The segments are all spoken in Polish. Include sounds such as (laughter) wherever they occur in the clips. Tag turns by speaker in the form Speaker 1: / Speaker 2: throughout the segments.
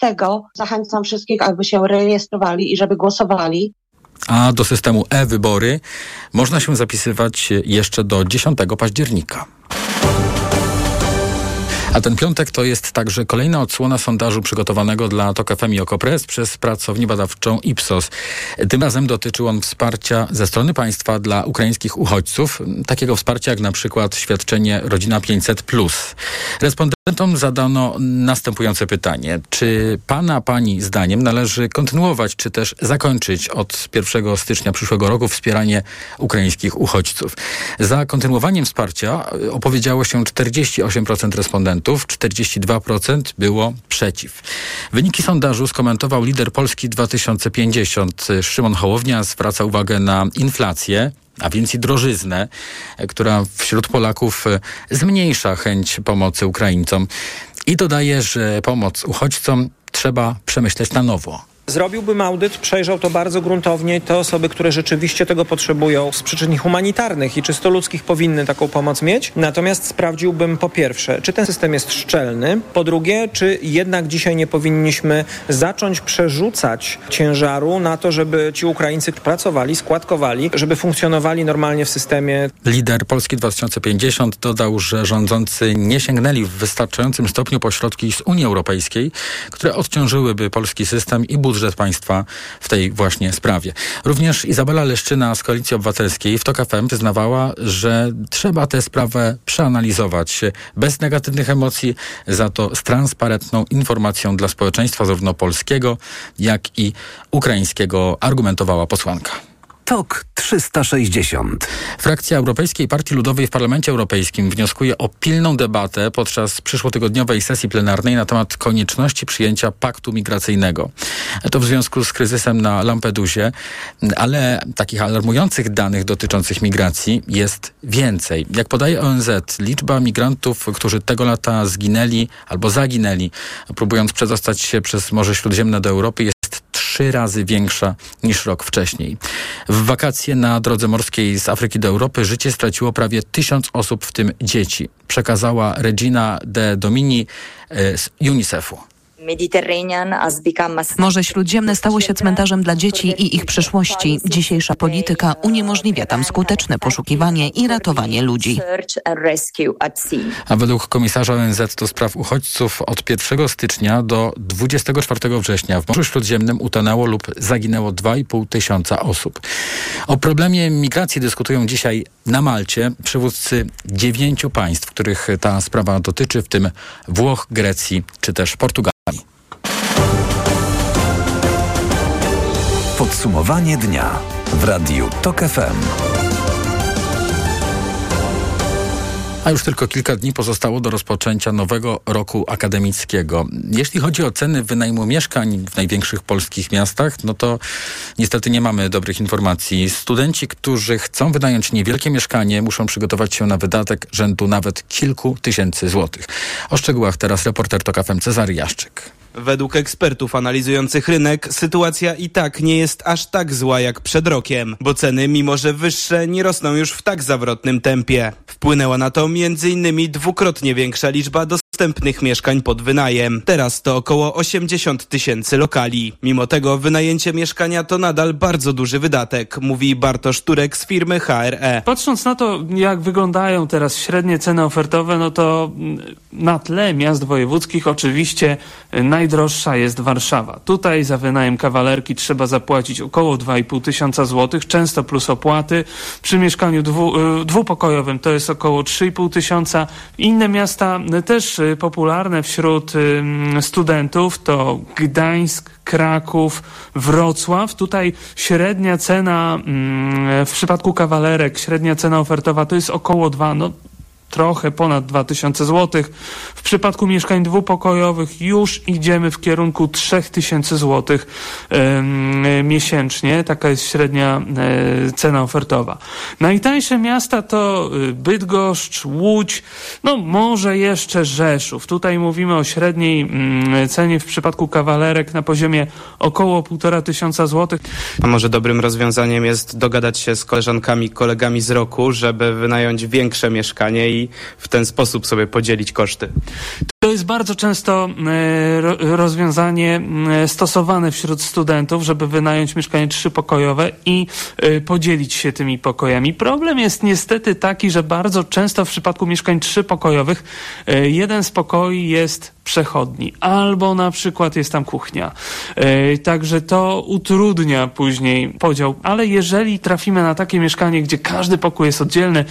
Speaker 1: 15 zachęcam wszystkich, aby się rejestrowali i żeby głosowali.
Speaker 2: A do systemu e-wybory można się zapisywać jeszcze do 10 października. A ten piątek to jest także kolejna odsłona sondażu przygotowanego dla TOK FM i Okopres przez pracownię badawczą Ipsos. Tym razem dotyczył on wsparcia ze strony państwa dla ukraińskich uchodźców. Takiego wsparcia jak na przykład świadczenie Rodzina 500+. Respondentom zadano następujące pytanie. Czy pana, pani zdaniem należy kontynuować, czy też zakończyć od 1 stycznia przyszłego roku wspieranie ukraińskich uchodźców? Za kontynuowaniem wsparcia opowiedziało się 48% respondentów. 42% było przeciw. Wyniki sondażu skomentował lider Polski 2050 Szymon Hołownia. Zwraca uwagę na inflację, a więc i drożyznę, która wśród Polaków zmniejsza chęć pomocy Ukraińcom. I dodaje, że pomoc uchodźcom trzeba przemyśleć na nowo.
Speaker 3: Zrobiłbym audyt, przejrzał to bardzo gruntownie. Te osoby, które rzeczywiście tego potrzebują z przyczyn humanitarnych i czysto ludzkich powinny taką pomoc mieć. Natomiast sprawdziłbym po pierwsze, czy ten system jest szczelny. Po drugie, czy jednak dzisiaj nie powinniśmy zacząć przerzucać ciężaru na to, żeby ci Ukraińcy pracowali, składkowali, żeby funkcjonowali normalnie w systemie.
Speaker 2: Lider Polski 2050 dodał, że rządzący nie sięgnęli w wystarczającym stopniu po środki z Unii Europejskiej, które odciążyłyby polski system i budżet budżet państwa w tej właśnie sprawie. Również Izabela Leszczyna z Koalicji Obywatelskiej w TOK FM przyznawała, że trzeba tę sprawę przeanalizować bez negatywnych emocji, za to z transparentną informacją dla społeczeństwa zarówno polskiego, jak i ukraińskiego, argumentowała posłanka.
Speaker 4: TOK 360.
Speaker 2: Frakcja Europejskiej Partii Ludowej w Parlamencie Europejskim wnioskuje o pilną debatę podczas przyszłotygodniowej sesji plenarnej na temat konieczności przyjęcia paktu migracyjnego. To w związku z kryzysem na Lampedusie, ale takich alarmujących danych dotyczących migracji jest więcej. Jak podaje ONZ, liczba migrantów, którzy tego lata zginęli albo zaginęli, próbując przedostać się przez Morze Śródziemne do Europy, trzy razy większa niż rok wcześniej. W wakacje na drodze morskiej z Afryki do Europy życie straciło prawie tysiąc osób, w tym dzieci. Przekazała Regina de Domini e, z UNICEF-u.
Speaker 5: Morze Śródziemne stało się cmentarzem dla dzieci i ich przyszłości. Dzisiejsza polityka uniemożliwia tam skuteczne poszukiwanie i ratowanie ludzi.
Speaker 2: A według komisarza ONZ do spraw uchodźców od 1 stycznia do 24 września w Morzu Śródziemnym utonęło lub zaginęło 2,5 tysiąca osób. O problemie migracji dyskutują dzisiaj na Malcie przywódcy dziewięciu państw, których ta sprawa dotyczy, w tym Włoch, Grecji czy też Portugalii.
Speaker 4: Podsumowanie dnia w Radiu TOK FM.
Speaker 2: A już tylko kilka dni pozostało do rozpoczęcia nowego roku akademickiego. Jeśli chodzi o ceny wynajmu mieszkań w największych polskich miastach, no to niestety nie mamy dobrych informacji. Studenci, którzy chcą wynająć niewielkie mieszkanie, muszą przygotować się na wydatek rzędu nawet kilku tysięcy złotych. O szczegółach teraz reporter TOK FM Cezary Jaszczyk.
Speaker 6: Według ekspertów analizujących rynek sytuacja i tak nie jest aż tak zła jak przed rokiem, bo ceny, mimo że wyższe, nie rosną już w tak zawrotnym tempie. Wpłynęła na to m.in. dwukrotnie większa liczba dostępnych mieszkań pod wynajem. Teraz to około 80 tysięcy lokali. Mimo tego wynajęcie mieszkania to nadal bardzo duży wydatek, mówi Bartosz Turek z firmy HRE.
Speaker 7: Patrząc na to, jak wyglądają teraz średnie ceny ofertowe, no to na tle miast wojewódzkich oczywiście najdroższa jest Warszawa. Tutaj za wynajem kawalerki trzeba zapłacić około 2,5 tysiąca złotych, często plus opłaty. Przy mieszkaniu dwu, dwupokojowym to jest około 3,5 tysiąca. Inne miasta też popularne wśród studentów to Gdańsk, Kraków, Wrocław. Tutaj średnia cena w przypadku kawalerek, średnia cena ofertowa to jest około 2, no trochę ponad 2000 zł. W przypadku mieszkań dwupokojowych już idziemy w kierunku 3000 zł miesięcznie. Taka jest średnia e, cena ofertowa. Najtańsze miasta to y, Bydgoszcz, Łódź, no może jeszcze Rzeszów. Tutaj mówimy o średniej mm, cenie w przypadku kawalerek na poziomie około 1,5 tysiąca złotych.
Speaker 6: A może dobrym rozwiązaniem jest dogadać się z koleżankami, kolegami z roku, żeby wynająć większe mieszkanie i i w ten sposób sobie podzielić koszty.
Speaker 7: To jest bardzo często e, rozwiązanie e, stosowane wśród studentów, żeby wynająć mieszkanie trzypokojowe i e, podzielić się tymi pokojami. Problem jest niestety taki, że bardzo często w przypadku mieszkań trzypokojowych jeden z pokoi jest przechodni, albo na przykład jest tam kuchnia. Także to utrudnia później podział, ale jeżeli trafimy na takie mieszkanie, gdzie każdy pokój jest oddzielny,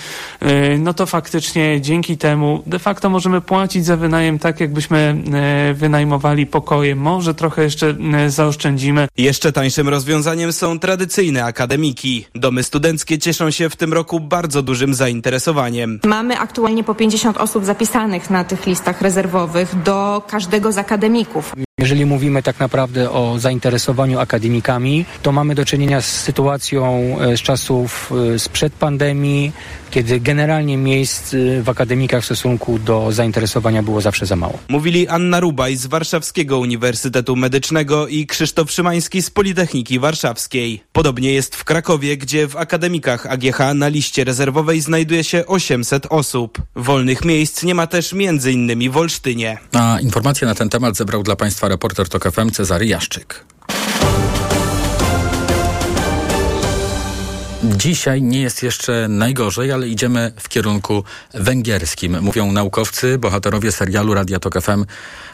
Speaker 7: no to faktycznie dzięki temu de facto możemy płacić za wynajem tak, jakbyśmy e, wynajmowali pokoje. Może trochę jeszcze zaoszczędzimy.
Speaker 6: Jeszcze tańszym rozwiązaniem są tradycyjne akademiki. Domy studenckie cieszą się w tym roku bardzo dużym zainteresowaniem.
Speaker 8: Mamy aktualnie po 50 osób zapisanych na tych listach rezerwowych do każdego z akademików.
Speaker 9: Jeżeli mówimy tak naprawdę o zainteresowaniu akademikami, to mamy do czynienia z sytuacją e, z czasów sprzed pandemii, kiedy generalnie miejsc w akademikach w stosunku do zainteresowania było zawsze za mało.
Speaker 6: Mówili Anna Rubaj z Warszawskiego Uniwersytetu Medycznego i Krzysztof Szymański z Politechniki Warszawskiej. Podobnie jest w Krakowie, gdzie w akademikach AGH na liście rezerwowej znajduje się 800 osób. Wolnych miejsc nie ma też między innymi w Olsztynie.
Speaker 2: A informacje na ten temat zebrał dla Państwa reporter TOK FM Cezary Jaszczyk. Dzisiaj nie jest jeszcze najgorzej, ale idziemy w kierunku węgierskim, mówią naukowcy, bohaterowie serialu Radia Tok FM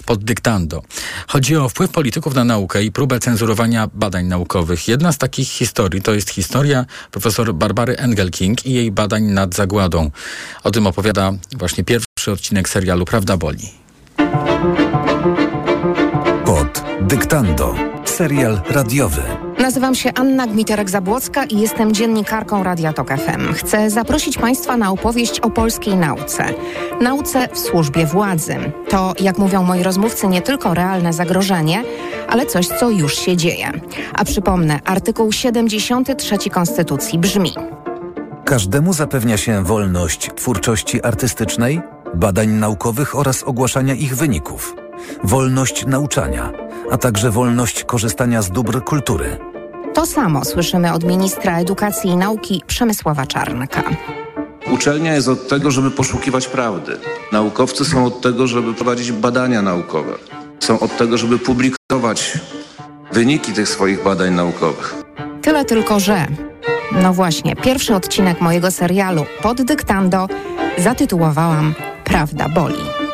Speaker 2: pod dyktando. Chodzi o wpływ polityków na naukę i próbę cenzurowania badań naukowych. Jedna z takich historii to jest historia profesor Barbary Engelking i jej badań nad zagładą. O tym opowiada właśnie pierwszy odcinek serialu Prawda Boli.
Speaker 4: Dyktando. Serial radiowy.
Speaker 8: Nazywam się Anna Gmiterek-Zabłocka i jestem dziennikarką Radia Tok FM. Chcę zaprosić Państwa na opowieść o polskiej nauce. Nauce w służbie władzy. To, jak mówią moi rozmówcy, nie tylko realne zagrożenie, ale coś, co już się dzieje. A przypomnę, artykuł 73 Konstytucji brzmi
Speaker 4: Każdemu zapewnia się wolność twórczości artystycznej, badań naukowych oraz ogłaszania ich wyników, wolność nauczania, a także wolność korzystania z dóbr kultury.
Speaker 8: To samo słyszymy od ministra edukacji i nauki Przemysława Czarnka.
Speaker 10: Uczelnia jest od tego, żeby poszukiwać prawdy. Naukowcy są od tego, żeby prowadzić badania naukowe. Są od tego, żeby publikować wyniki tych swoich badań naukowych.
Speaker 8: Tyle tylko, że. No właśnie, pierwszy odcinek mojego serialu pod dyktando zatytułowałam Prawda boli.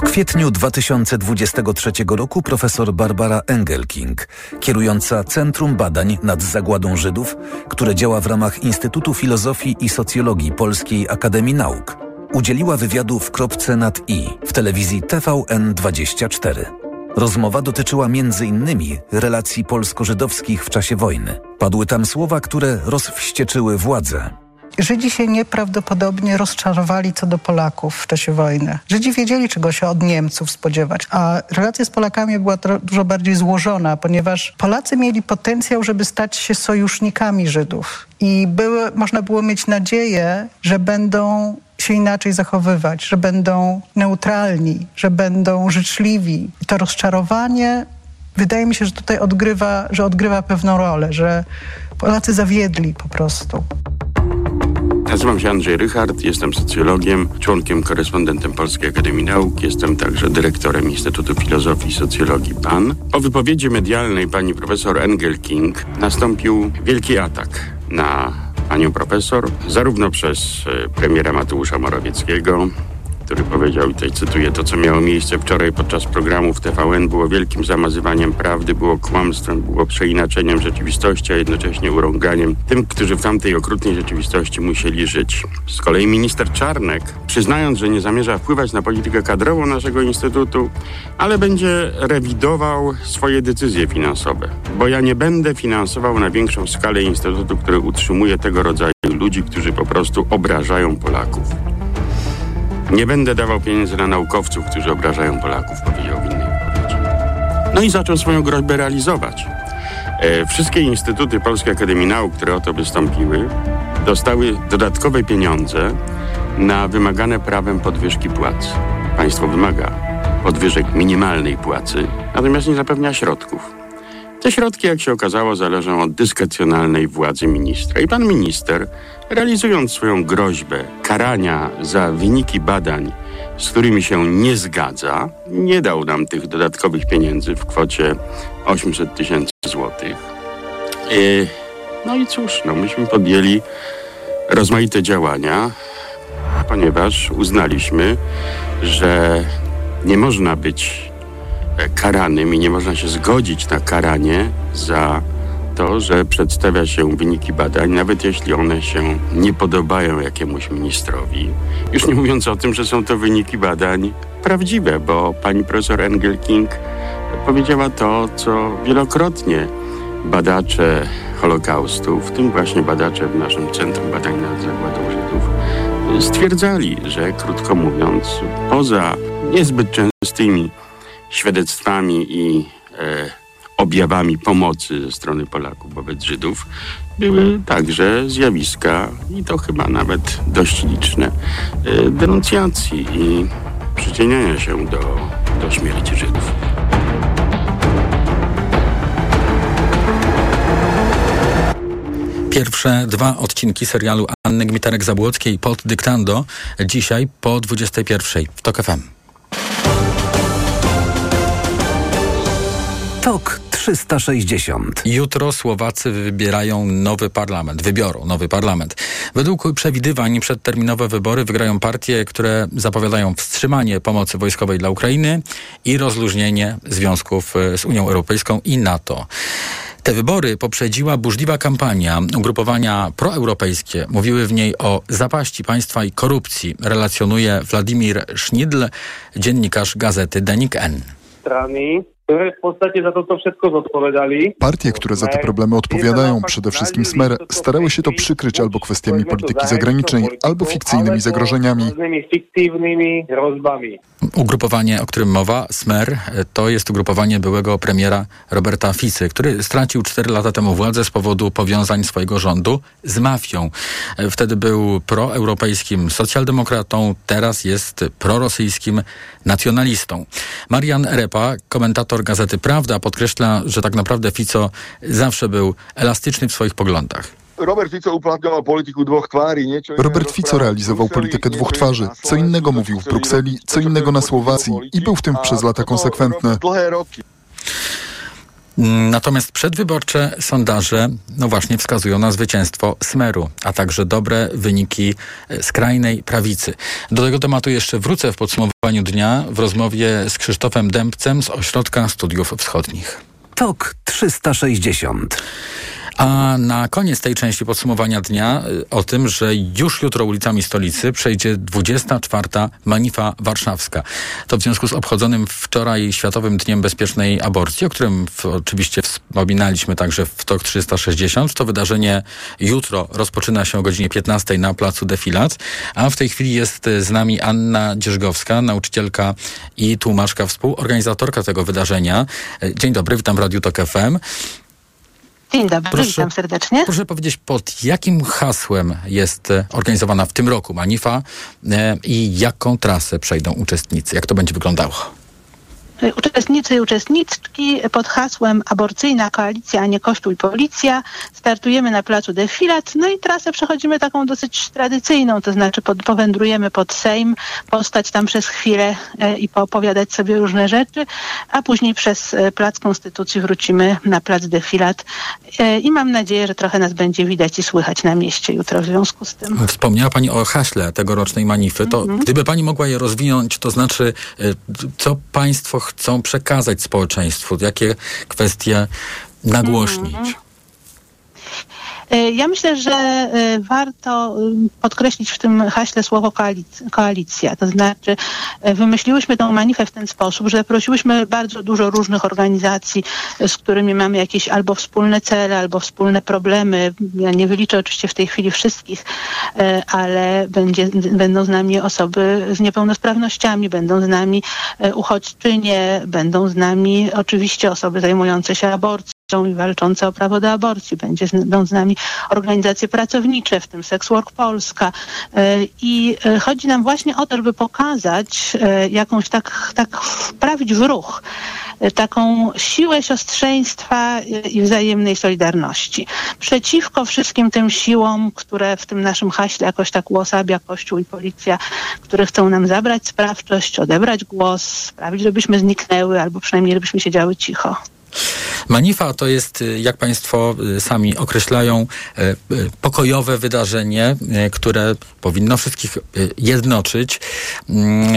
Speaker 4: W kwietniu 2023 roku profesor Barbara Engelking, kierująca Centrum Badań nad Zagładą Żydów, które działa w ramach Instytutu Filozofii i Socjologii Polskiej Akademii Nauk, udzieliła wywiadu w kropce nad i w telewizji TVN24. Rozmowa dotyczyła m.in. relacji polsko-żydowskich w czasie wojny. Padły tam słowa, które rozwścieczyły władze.
Speaker 11: Żydzi się nieprawdopodobnie rozczarowali co do Polaków w czasie wojny. Żydzi wiedzieli, czego się od Niemców spodziewać, a relacja z Polakami była dużo bardziej złożona, ponieważ Polacy mieli potencjał, żeby stać się sojusznikami Żydów. I były, można było mieć nadzieję, że będą się inaczej zachowywać, że będą neutralni, że będą życzliwi. I to rozczarowanie wydaje mi się, że tutaj odgrywa, że odgrywa pewną rolę, że Polacy zawiedli po prostu.
Speaker 12: Nazywam się Andrzej Rychard, jestem socjologiem, członkiem, korespondentem Polskiej Akademii Nauk. Jestem także dyrektorem Instytutu Filozofii i Socjologii PAN. Po wypowiedzi medialnej pani profesor Engel King nastąpił wielki atak na panią profesor, zarówno przez e, premiera Mateusza Morawieckiego, który powiedział, i tutaj cytuję, to co miało miejsce wczoraj podczas programu w TVN było wielkim zamazywaniem prawdy, było kłamstwem, było przeinaczeniem rzeczywistości, a jednocześnie urąganiem tym, którzy w tamtej okrutnej rzeczywistości musieli żyć. Z kolei minister Czarnek, przyznając, że nie zamierza wpływać na politykę kadrową naszego instytutu, ale będzie rewidował swoje decyzje finansowe, bo ja nie będę finansował na większą skalę instytutu, który utrzymuje tego rodzaju ludzi, którzy po prostu obrażają Polaków. Nie będę dawał pieniędzy na naukowców, którzy obrażają Polaków, powiedział w innej wypowiedzi. No i zaczął swoją groźbę realizować. E, wszystkie instytuty Polskiej Akademii Nauk, które o to wystąpiły, dostały dodatkowe pieniądze na wymagane prawem podwyżki płac. Państwo wymaga podwyżek minimalnej płacy, natomiast nie zapewnia środków. Te środki, jak się okazało, zależą od dyskrecjonalnej władzy ministra. I pan minister, realizując swoją groźbę karania za wyniki badań, z którymi się nie zgadza, nie dał nam tych dodatkowych pieniędzy w kwocie 800 tysięcy złotych. Yy, no i cóż, no myśmy podjęli rozmaite działania, ponieważ uznaliśmy, że nie można być karanym i nie można się zgodzić na karanie za to, że przedstawia się wyniki badań, nawet jeśli one się nie podobają jakiemuś ministrowi. Już nie mówiąc o tym, że są to wyniki badań prawdziwe, bo pani profesor Engelking powiedziała to, co wielokrotnie badacze Holokaustu, w tym właśnie badacze w naszym Centrum Badań nad Zagładą Żydów, stwierdzali, że krótko mówiąc, poza niezbyt częstymi świadectwami i e, objawami pomocy ze strony Polaków wobec Żydów, były także zjawiska, i to chyba nawet dość liczne, e, denuncjacji i przyczyniania się do, do śmierci Żydów.
Speaker 2: Pierwsze dwa odcinki serialu Anny Gmitarek-Zabłockiej pod dyktando dzisiaj po 21 w TOK FM.
Speaker 4: TOK 360.
Speaker 2: Jutro Słowacy wybierają nowy parlament, wybiorą nowy parlament. Według przewidywań przedterminowe wybory wygrają partie, które zapowiadają wstrzymanie pomocy wojskowej dla Ukrainy i rozluźnienie związków e, z Unią Europejską i NATO. Te wybory poprzedziła burzliwa kampania. Ugrupowania proeuropejskie mówiły w niej o zapaści państwa i korupcji, relacjonuje Władimir Sznidl, dziennikarz gazety Denik N.
Speaker 13: które w postaci za to, to wszystko odpowiadali.
Speaker 14: Partie, które za te problemy odpowiadają, przede wszystkim Smer, starały się to przykryć albo kwestiami polityki zagranicznej, albo fikcyjnymi zagrożeniami.
Speaker 2: Ugrupowanie, o którym mowa, Smer, to jest ugrupowanie byłego premiera Roberta Ficy, który stracił 4 lata temu władzę z powodu powiązań swojego rządu z mafią. Wtedy był proeuropejskim socjaldemokratą, teraz jest prorosyjskim nacjonalistą. Marian Repa, komentator Gazety Prawda, podkreśla, że tak naprawdę Fico zawsze był elastyczny w swoich poglądach.
Speaker 14: Robert Fico uplatňoval polityku dwóch twarzy. Robert Fico realizował politykę dwóch twarzy. Co innego mówił w Brukseli, co innego na Słowacji i był w tym przez lata konsekwentny.
Speaker 2: Natomiast przedwyborcze sondaże, no właśnie, wskazują na zwycięstwo Smeru, a także dobre wyniki skrajnej prawicy. Do tego tematu jeszcze wrócę w podsumowaniu dnia w rozmowie z Krzysztofem Dębcem z Ośrodka Studiów Wschodnich.
Speaker 4: TOK 360.
Speaker 2: A na koniec tej części podsumowania dnia y, o tym, że już jutro ulicami stolicy przejdzie 24. Manifa Warszawska. To w związku z obchodzonym wczoraj Światowym Dniem Bezpiecznej Aborcji, o którym oczywiście wspominaliśmy także w TOK 360. To wydarzenie jutro rozpoczyna się o godzinie 15 na placu Defilat, a w tej chwili jest z nami Anna Dzierżgowska, nauczycielka i tłumaczka, współorganizatorka tego wydarzenia. Dzień dobry, witam w Radiu TOK FM.
Speaker 1: Dzień dobry, proszę, witam serdecznie.
Speaker 2: Proszę powiedzieć, pod jakim hasłem jest e, organizowana w tym roku Manifa e, i jaką trasę przejdą uczestnicy? Jak to będzie wyglądało?
Speaker 1: Uczestnicy i uczestniczki pod hasłem Aborcyjna Koalicja, a nie Kościół i Policja startujemy na placu Defilat, no i trasę przechodzimy taką dosyć tradycyjną, to znaczy pod, powędrujemy pod Sejm, postać tam przez chwilę e, i poopowiadać sobie różne rzeczy, a później przez e, Plac Konstytucji wrócimy na plac Defilat e, i mam nadzieję, że trochę nas będzie widać i słychać na mieście jutro w związku z tym.
Speaker 2: Wspomniała Pani o haśle tegorocznej manify, to mm -hmm. gdyby Pani mogła je rozwinąć, to znaczy co Państwo chcą przekazać społeczeństwu? Jakie kwestie nagłośnić? -hmm.
Speaker 1: Ja myślę, że e, warto podkreślić w tym haśle słowo koalicja. To znaczy e, wymyśliłyśmy tę manifę w ten sposób, że prosiłyśmy bardzo dużo różnych organizacji, z którymi mamy jakieś albo wspólne cele, albo wspólne problemy. Ja nie wyliczę oczywiście w tej chwili wszystkich, e, ale będzie, będą z nami osoby z niepełnosprawnościami, będą z nami uchodźczynie, będą z nami oczywiście osoby zajmujące się aborcją i walczące o prawo do aborcji. Będzie będą z nami organizacje pracownicze, w tym Sex Work Polska. E, I e, chodzi nam właśnie o to, żeby pokazać e, jakąś tak, tak wprawić w ruch taką siłę siostrzeństwa i wzajemnej solidarności. Przeciwko wszystkim tym siłom, które w tym naszym haśle jakoś tak uosabia Kościół i policja, które chcą nam zabrać sprawczość, odebrać głos, sprawić, żebyśmy zniknęły albo przynajmniej żebyśmy siedziały cicho.
Speaker 2: Manifa to jest, y, jak Państwo y, sami określają, y, pokojowe wydarzenie, które powinno wszystkich jednoczyć. Mm,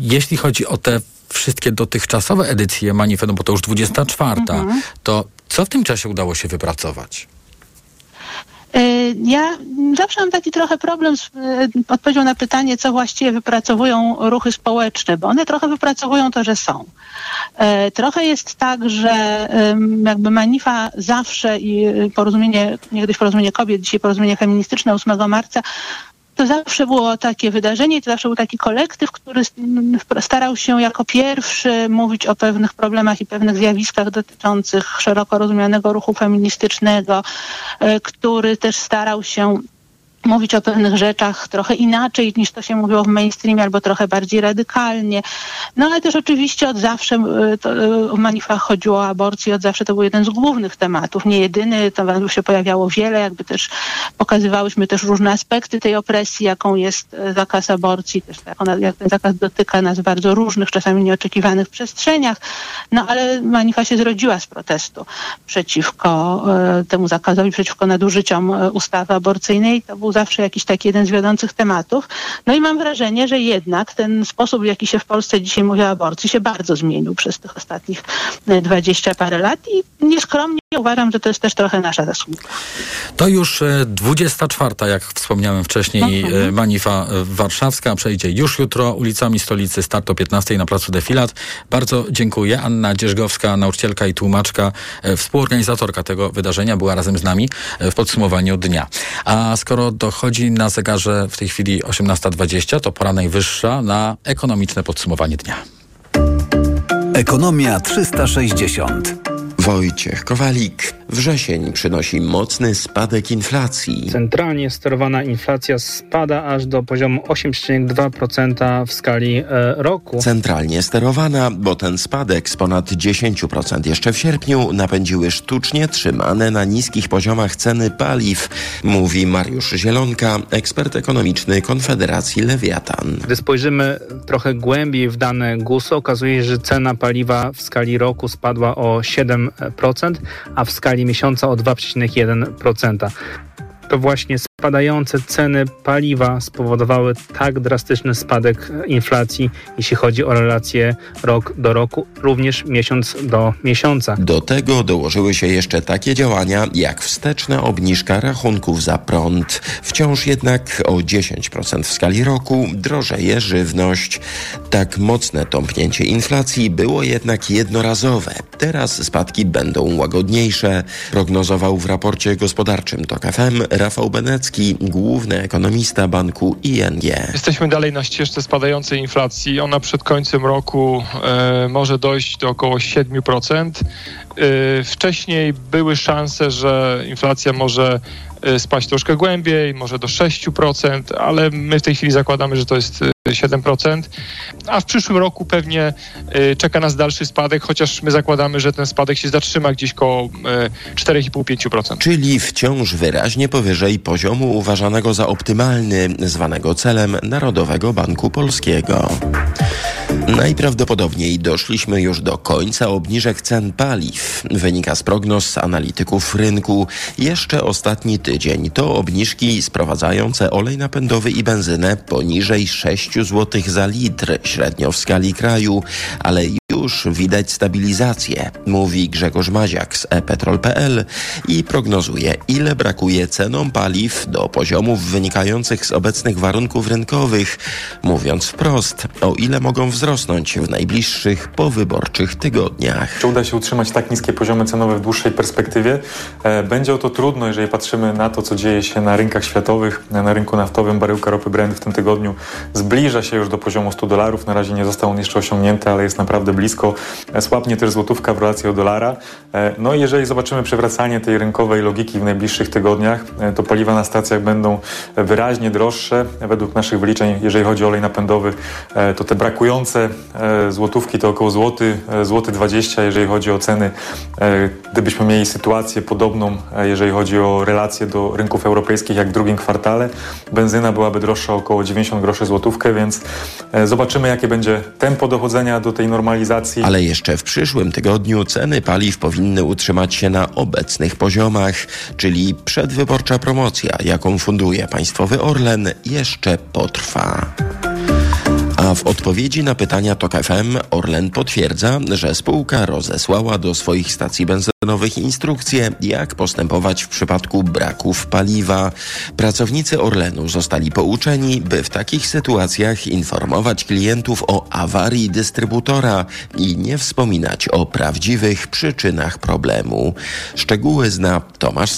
Speaker 2: jeśli chodzi o te wszystkie dotychczasowe edycje Manify, no bo to już 24, mhm. to co w tym czasie udało się wypracować?
Speaker 1: Ja zawsze mam taki trochę problem z odpowiedzią na pytanie, co właściwie wypracowują ruchy społeczne, bo one trochę wypracowują to, że są. E, trochę jest tak, że jakby Manifa zawsze i porozumienie, niegdyś porozumienie kobiet, dzisiaj porozumienie feministyczne 8 marca to zawsze było takie wydarzenie, to zawsze był taki kolektyw, który starał się jako pierwszy mówić o pewnych problemach i pewnych zjawiskach dotyczących szeroko rozumianego ruchu feministycznego, e, który też starał się mówić o pewnych rzeczach trochę inaczej niż to się mówiło w mainstreamie, albo trochę bardziej radykalnie. No ale też oczywiście od zawsze e, to, w e, manifach chodziło o aborcję, od zawsze to był jeden z głównych tematów, nie jedyny, to się pojawiało wiele, jakby też pokazywałyśmy też różne aspekty tej opresji, jaką jest e, zakaz aborcji, też jak, ona, jak ten zakaz dotyka nas w bardzo różnych, czasami nieoczekiwanych przestrzeniach, no ale manifa się zrodziła z protestu przeciwko temu zakazowi, przeciwko nadużyciom ustawy aborcyjnej. To był był zawsze jakiś taki jeden z wiodących tematów. No i mam wrażenie, że jednak ten sposób, w jaki się w Polsce dzisiaj mówi o aborcji, się bardzo zmienił przez tych ostatnich e, dwadzieścia parę lat i nieskromnie uważam, że to jest też trochę nasza zasługa.
Speaker 2: To już 24, e, jak wspomniałem wcześniej, mhm. Manifa Warszawska przejdzie już jutro ulicami stolicy, start o 15 na placu Defilat. Bardzo dziękuję. Anna Dzierżgowska, nauczycielka i tłumaczka, współorganizatorka tego wydarzenia, była razem z nami w podsumowaniu dnia. A skoro dochodzi na zegarze w tej chwili 18.20, to pora najwyższa na ekonomiczne podsumowanie dnia.
Speaker 4: Ekonomia 360.
Speaker 15: Wojciech Kowalik. Wrzesień przynosi mocny spadek inflacji.
Speaker 9: Centralnie sterowana inflacja spada aż do poziomu 8,2% w skali e, roku.
Speaker 15: Centralnie sterowana, bo ten spadek z ponad 10% jeszcze w sierpniu napędziły sztucznie trzymane na niskich poziomach ceny paliw, mówi Mariusz Zielonka, ekspert ekonomiczny Konfederacji Lewiatan.
Speaker 9: Gdy spojrzymy trochę głębiej w dane GUS, okazuje się, że cena paliwa w skali roku spadła o 7%, a w skali skali miesiąca o 2,1% to właśnie spadające ceny paliwa spowodowały tak drastyczny spadek inflacji, jeśli chodzi o relacje rok do roku, również miesiąc do miesiąca.
Speaker 15: Do tego dołożyły się jeszcze takie działania jak wsteczna obniżka rachunków za prąd. Wciąż jednak o 10% w skali roku drożeje żywność. Tak mocne tąpnięcie inflacji było jednak jednorazowe. Teraz spadki będą łagodniejsze, prognozował w raporcie gospodarczym TOK FM Rafał Benecki, główny ekonomista banku ING.
Speaker 16: Jesteśmy dalej na ścieżce spadającej inflacji. Ona przed końcem roku e, może dojść do około 7%. E, wcześniej były szanse, że inflacja może e, spaść troszkę głębiej, może do 6%, ale my w tej chwili zakładamy, że to jest 7%, a w przyszłym roku pewnie y, czeka nas dalszy spadek, chociaż my zakładamy, że ten spadek się zatrzyma gdzieś koło 4,5-5%.
Speaker 15: Y, Czyli wciąż wyraźnie powyżej poziomu uważanego za optymalny, zwanego celem Narodowego Banku Polskiego. Najprawdopodobniej doszliśmy już do końca obniżek cen paliw. Wynika z prognoz analityków rynku. Jeszcze ostatni tydzień to obniżki sprowadzające olej napędowy i benzynę poniżej 6 zł za litr średnio w skali kraju, ale już widać stabilizację, mówi Grzegorz Maziak z ePetrol.pl i prognozuje, ile brakuje cenom paliw do poziomów wynikających z obecnych warunków rynkowych, mówiąc wprost, o ile mogą wzrosnąć w najbliższych powyborczych tygodniach.
Speaker 17: Czy uda się utrzymać tak niskie poziomy cenowe w dłuższej perspektywie? E, będzie o to trudno, jeżeli patrzymy na to, co dzieje się na rynkach światowych. Na rynku naftowym baryłka ropy Brent w tym tygodniu zbliża się już do poziomu 100 dolarów. Na razie nie został on jeszcze osiągnięty, ale jest naprawdę blisko. Słabnie też złotówka w relacji do dolara. E, no i jeżeli zobaczymy przewracanie tej rynkowej logiki w najbliższych tygodniach, e, to paliwa na stacjach będą wyraźnie droższe. Według naszych wyliczeń, jeżeli chodzi o olej napędowy, e, to te brakujące e, złotówki to około złoty, e, złoty 20, jeżeli chodzi o ceny. E, gdybyśmy mieli sytuację podobną, jeżeli chodzi o relacje do rynków europejskich, jak w drugim kwartale, benzyna byłaby droższa około 90 groszy złotówkę, więc zobaczymy, jakie będzie tempo dochodzenia do tej normalizacji.
Speaker 15: Ale jeszcze w przyszłym tygodniu ceny paliw powinny utrzymać się na obecnych poziomach, czyli przedwyborcza promocja, jaką funduje państwowy Orlen, jeszcze potrwa. A w odpowiedzi na pytania TOK FM Orlen potwierdza, że spółka rozesłała do swoich stacji benzynowych instrukcje, jak postępować w przypadku braków paliwa. Pracownicy Orlenu zostali pouczeni, by w takich sytuacjach informować klientów o awarii dystrybutora i nie wspominać o prawdziwych przyczynach problemu. Szczegóły zna Tomasz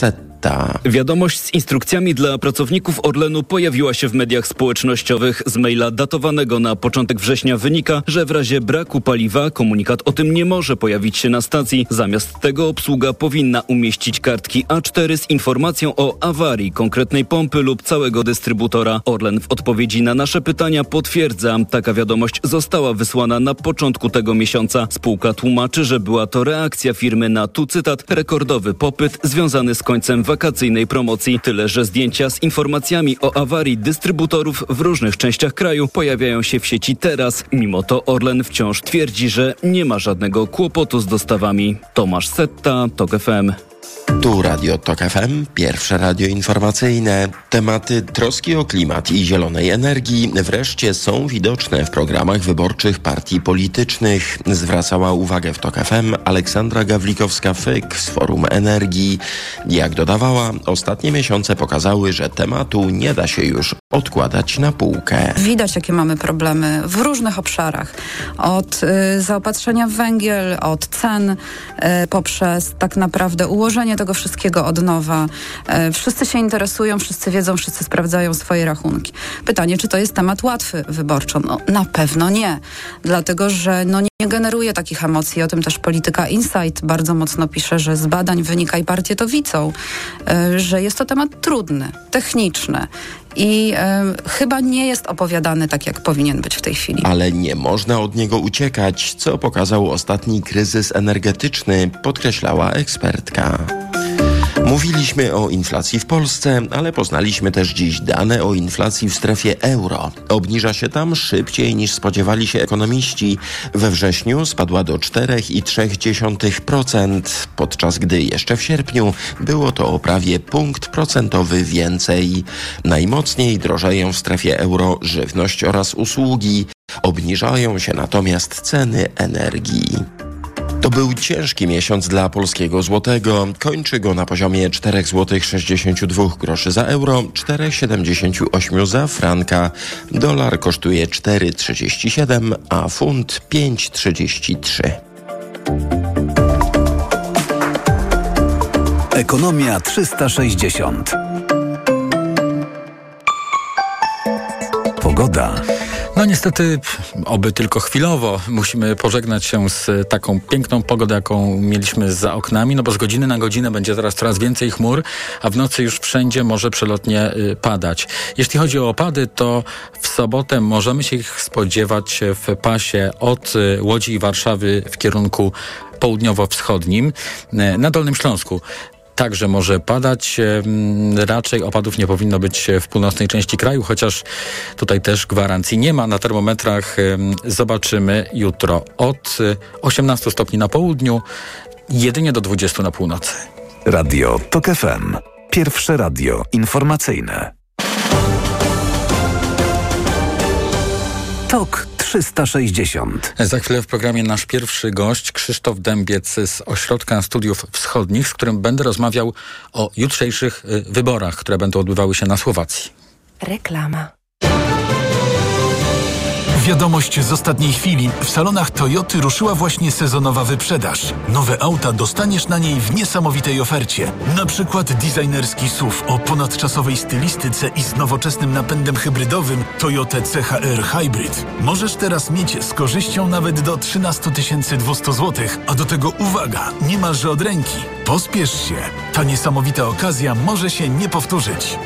Speaker 18: Wiadomość z instrukcjami dla pracowników Orlenu pojawiła się w mediach społecznościowych. Z maila datowanego na początek września wynika, że w razie braku paliwa komunikat o tym nie może pojawić się na stacji. Zamiast tego obsługa powinna umieścić kartki A4 z informacją o awarii konkretnej pompy lub całego dystrybutora. Orlen w odpowiedzi na nasze pytania potwierdza, taka wiadomość została wysłana na początku tego miesiąca. Spółka tłumaczy, że była to reakcja firmy na, tu cytat, rekordowy popyt związany z końcem wakacyjnej promocji. Tyle, że zdjęcia z informacjami o awarii dystrybutorów w różnych częściach kraju pojawiają się w sieci teraz. Mimo to Orlen wciąż twierdzi, że nie ma żadnego kłopotu z dostawami. Tomasz Setta, TOK FM.
Speaker 15: Tu Radio TOK FM, pierwsze radio informacyjne. Tematy troski o klimat i zielonej energii wreszcie są widoczne w programach wyborczych partii politycznych. Zwracała uwagę w TOK FM Aleksandra Gawlikowska-Fyk z Forum Energii. Jak dodawała, ostatnie miesiące pokazały, że tematu nie da się już odkładać na półkę.
Speaker 19: Widać, jakie mamy problemy w różnych obszarach. Od y, zaopatrzenia w węgiel, od cen, y, poprzez tak naprawdę ułożenie tego wszystkiego od nowa. Y, wszyscy się interesują, wszyscy wiedzą, wszyscy sprawdzają swoje rachunki. Pytanie, czy to jest temat łatwy wyborczo? No, na pewno nie. Dlatego, że no, nie generuje takich emocji. O tym też polityka Insight bardzo mocno pisze, że z badań wynika i partie to widzą, y, że jest to temat trudny, techniczny i y, chyba nie jest opowiadany tak, jak powinien być w tej chwili.
Speaker 15: Ale nie można od niego uciekać, co pokazał ostatni kryzys energetyczny, podkreślała ekspertka. Mówiliśmy o inflacji w Polsce, ale poznaliśmy też dziś dane o inflacji w strefie euro. Obniża się tam szybciej niż spodziewali się ekonomiści. We wrześniu spadła do 4,3%, podczas gdy jeszcze w sierpniu było to o prawie punkt procentowy więcej. Najmocniej drożeją w strefie euro żywność oraz usługi. Obniżają się natomiast ceny energii. To był ciężki miesiąc dla polskiego złotego. Kończy go na poziomie 4 zł 62 groszy za euro, 4,78 za franka. Dolar kosztuje 4,37, a funt 5,33.
Speaker 4: Ekonomia 360. Pogoda.
Speaker 2: No niestety, oby tylko chwilowo, musimy pożegnać się z taką piękną pogodą, jaką mieliśmy za oknami, no bo z godziny na godzinę będzie teraz coraz więcej chmur, a w nocy już wszędzie może przelotnie y, padać. Jeśli chodzi o opady, to w sobotę możemy się ich spodziewać w pasie od y, Łodzi i Warszawy w kierunku południowo-wschodnim. Y, na Dolnym Śląsku także może padać. Raczej opadów nie powinno być w północnej części kraju, chociaż tutaj też gwarancji nie ma. Na termometrach zobaczymy jutro od 18 stopni na południu, jedynie do 20 na północy.
Speaker 4: Radio TOK FM. Pierwsze radio informacyjne. TOK 360.
Speaker 2: Za chwilę w programie nasz pierwszy gość, Krzysztof Dębiec z Ośrodka Studiów Wschodnich, z którym będę rozmawiał o jutrzejszych y, wyborach, które będą odbywały się na Słowacji.
Speaker 20: Reklama.
Speaker 21: Wiadomość z ostatniej chwili. W salonach Toyoty ruszyła właśnie sezonowa wyprzedaż. Nowe auta dostaniesz na niej w niesamowitej ofercie. Na przykład designerski SUV o ponadczasowej stylistyce i z nowoczesnym napędem hybrydowym Toyota CHR Hybrid. Możesz teraz mieć z korzyścią nawet do 13 200 zł, a do tego uwaga, niemalże od ręki. Pospiesz się. Ta niesamowita okazja może się nie powtórzyć.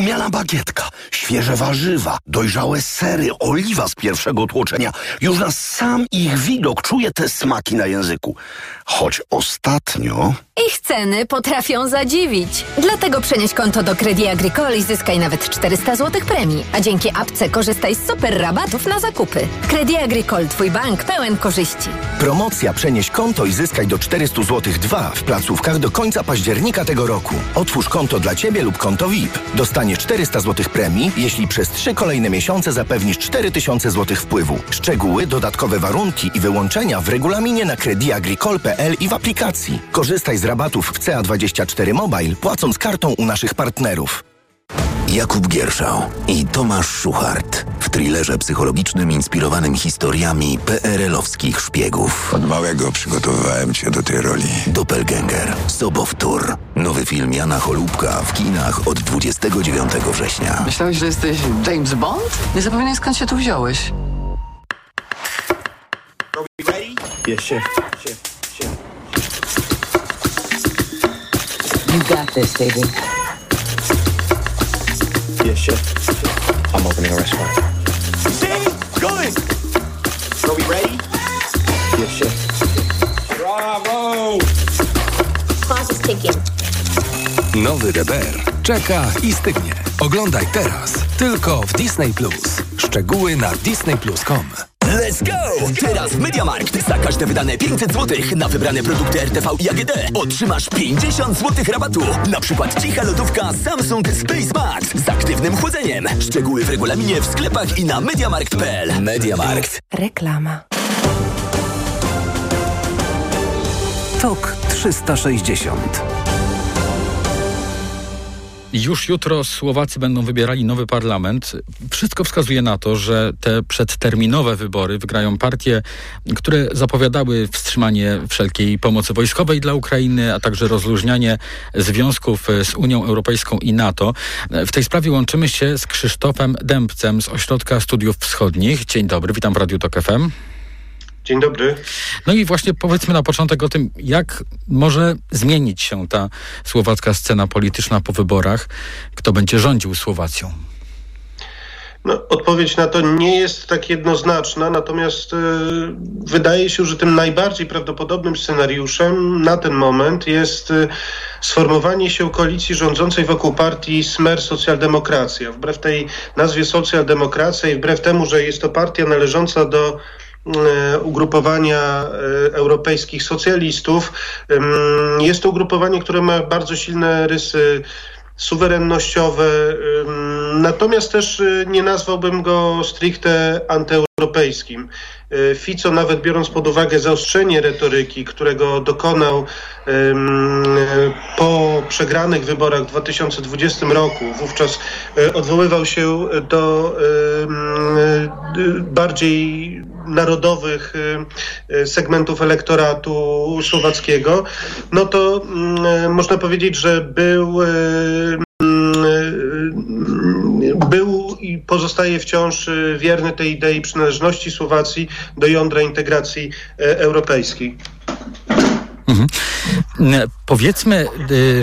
Speaker 20: Rumiana bagietka, świeże warzywa, dojrzałe sery, oliwa z pierwszego tłoczenia. Już na sam ich widok czuję te smaki na języku. Choć ostatnio...
Speaker 22: Ich ceny potrafią zadziwić. Dlatego przenieś konto do Credit Agricole i zyskaj nawet 400 zł premii. A dzięki apce korzystaj z super rabatów na zakupy. Credit Agricole, twój bank pełen korzyści.
Speaker 23: Promocja Przenieś konto i zyskaj do 400 zł 2 w placówkach do końca października tego roku. Otwórz konto dla Ciebie lub konto VIP. Dostaniesz 400 zł premii, jeśli przez 3 kolejne miesiące zapewnisz 4000 zł wpływu. Szczegóły, dodatkowe warunki i wyłączenia w regulaminie na crediagricole.pl i w aplikacji. Korzystaj z rabatów w CA24 Mobile, płacąc kartą u naszych partnerów.
Speaker 20: Jakub Gierszał i Tomasz Szuchart w thrillerze psychologicznym inspirowanym historiami PRL-owskich szpiegów.
Speaker 24: Od małego przygotowywałem cię do tej roli.
Speaker 20: Doppelgänger, Sobowtór. Nowy film Jana Cholubka w kinach od 29 września.
Speaker 25: Myślałeś, że jesteś James Bond? Nie zapominaj skąd się tu wziąłeś.
Speaker 26: Yes, chef. Chef. Chef.
Speaker 27: You got this, baby.
Speaker 26: I'm opening a restaurant. See? Going! Are we ready? Bravo!
Speaker 28: Clock is ticking.
Speaker 29: Nowy DBR czeka i stygnie. Oglądaj teraz tylko w Disney Plus. Szczegóły na disneyplus.com.
Speaker 30: Let's go! Teraz w MediaMarkt za każde wydane 500 zł na wybrane produkty RTV i AGD otrzymasz 50 zł rabatu. Na przykład cicha lodówka Samsung Space Max z aktywnym chłodzeniem. Szczegóły w regulaminie w sklepach i na MediaMarkt.pl. MediaMarkt.
Speaker 8: Reklama.
Speaker 4: TOK 360
Speaker 2: Już jutro Słowacy będą wybierali nowy parlament. Wszystko wskazuje na to, że te przedterminowe wybory wygrają partie, które zapowiadały wstrzymanie wszelkiej pomocy wojskowej dla Ukrainy, a także rozluźnianie związków z Unią Europejską i NATO. W tej sprawie łączymy się z Krzysztofem Dębcem z Ośrodka Studiów Wschodnich. Dzień dobry, witam w Radiu Tok FM.
Speaker 31: Dzień dobry.
Speaker 2: No i właśnie powiedzmy na początek o tym, jak może zmienić się ta słowacka scena polityczna po wyborach. Kto będzie rządził Słowacją?
Speaker 31: No, odpowiedź na to nie jest tak jednoznaczna, natomiast y, wydaje się, że tym najbardziej prawdopodobnym scenariuszem na ten moment jest y, sformowanie się koalicji rządzącej wokół partii Smer Socjaldemokracja. Wbrew tej nazwie socjaldemokracja i wbrew temu, że jest to partia należąca do ugrupowania europejskich socjalistów. Jest to ugrupowanie, które ma bardzo silne rysy suwerennościowe, natomiast też nie nazwałbym go stricte antyeuropejskim. Fico, nawet biorąc pod uwagę zaostrzenie retoryki, którego dokonał po przegranych wyborach w 2020 roku, wówczas odwoływał się do bardziej narodowych segmentów elektoratu słowackiego, no to można powiedzieć, że był pozostaje wciąż wierny tej idei przynależności Słowacji do jądra integracji europejskiej.
Speaker 2: Mhm. Powiedzmy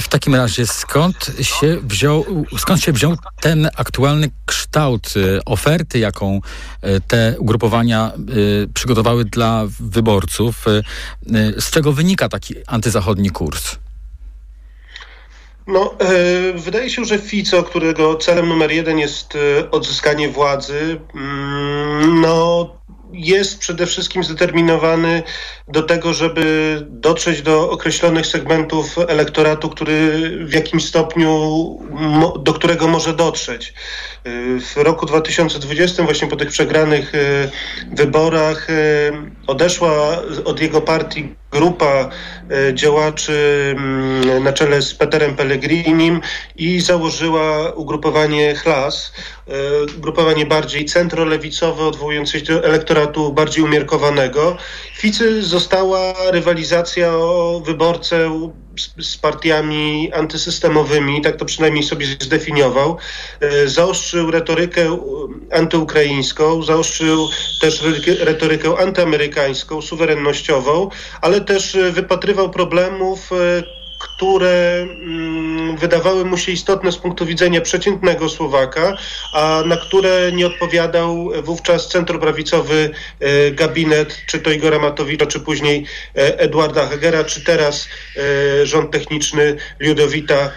Speaker 2: w takim razie, skąd się, wziął, skąd się wziął ten aktualny kształt oferty, jaką te ugrupowania przygotowały dla wyborców? Z czego wynika taki antyzachodni kurs?
Speaker 31: No, e, wydaje się, że Fico, którego celem numer jeden jest e, odzyskanie władzy, mm, no, jest przede wszystkim zdeterminowany do tego, żeby dotrzeć do określonych segmentów elektoratu, który w jakimś stopniu, do którego może dotrzeć. W roku 2020, właśnie po tych przegranych wyborach, odeszła od jego partii grupa działaczy na czele z Peterem Pellegrinim i założyła ugrupowanie Chlas, ugrupowanie bardziej centrolewicowe, odwołujące się do elektoratu bardziej umiarkowanego. Ficy została rywalizacja o wyborcę z, z, partiami antysystemowymi, tak to przynajmniej sobie zdefiniował. Zaostrzył retorykę antyukraińską, zaostrzył też retorykę antyamerykańską, suwerennościową, ale też wypatrywał problemów które mm, wydawały mu się istotne z punktu widzenia przeciętnego Słowaka, a na które nie odpowiadał wówczas centroprawicowy e, gabinet, czy to Igora Matowicza, czy później e, Edwarda Hegera, czy teraz e, rząd techniczny Ludowita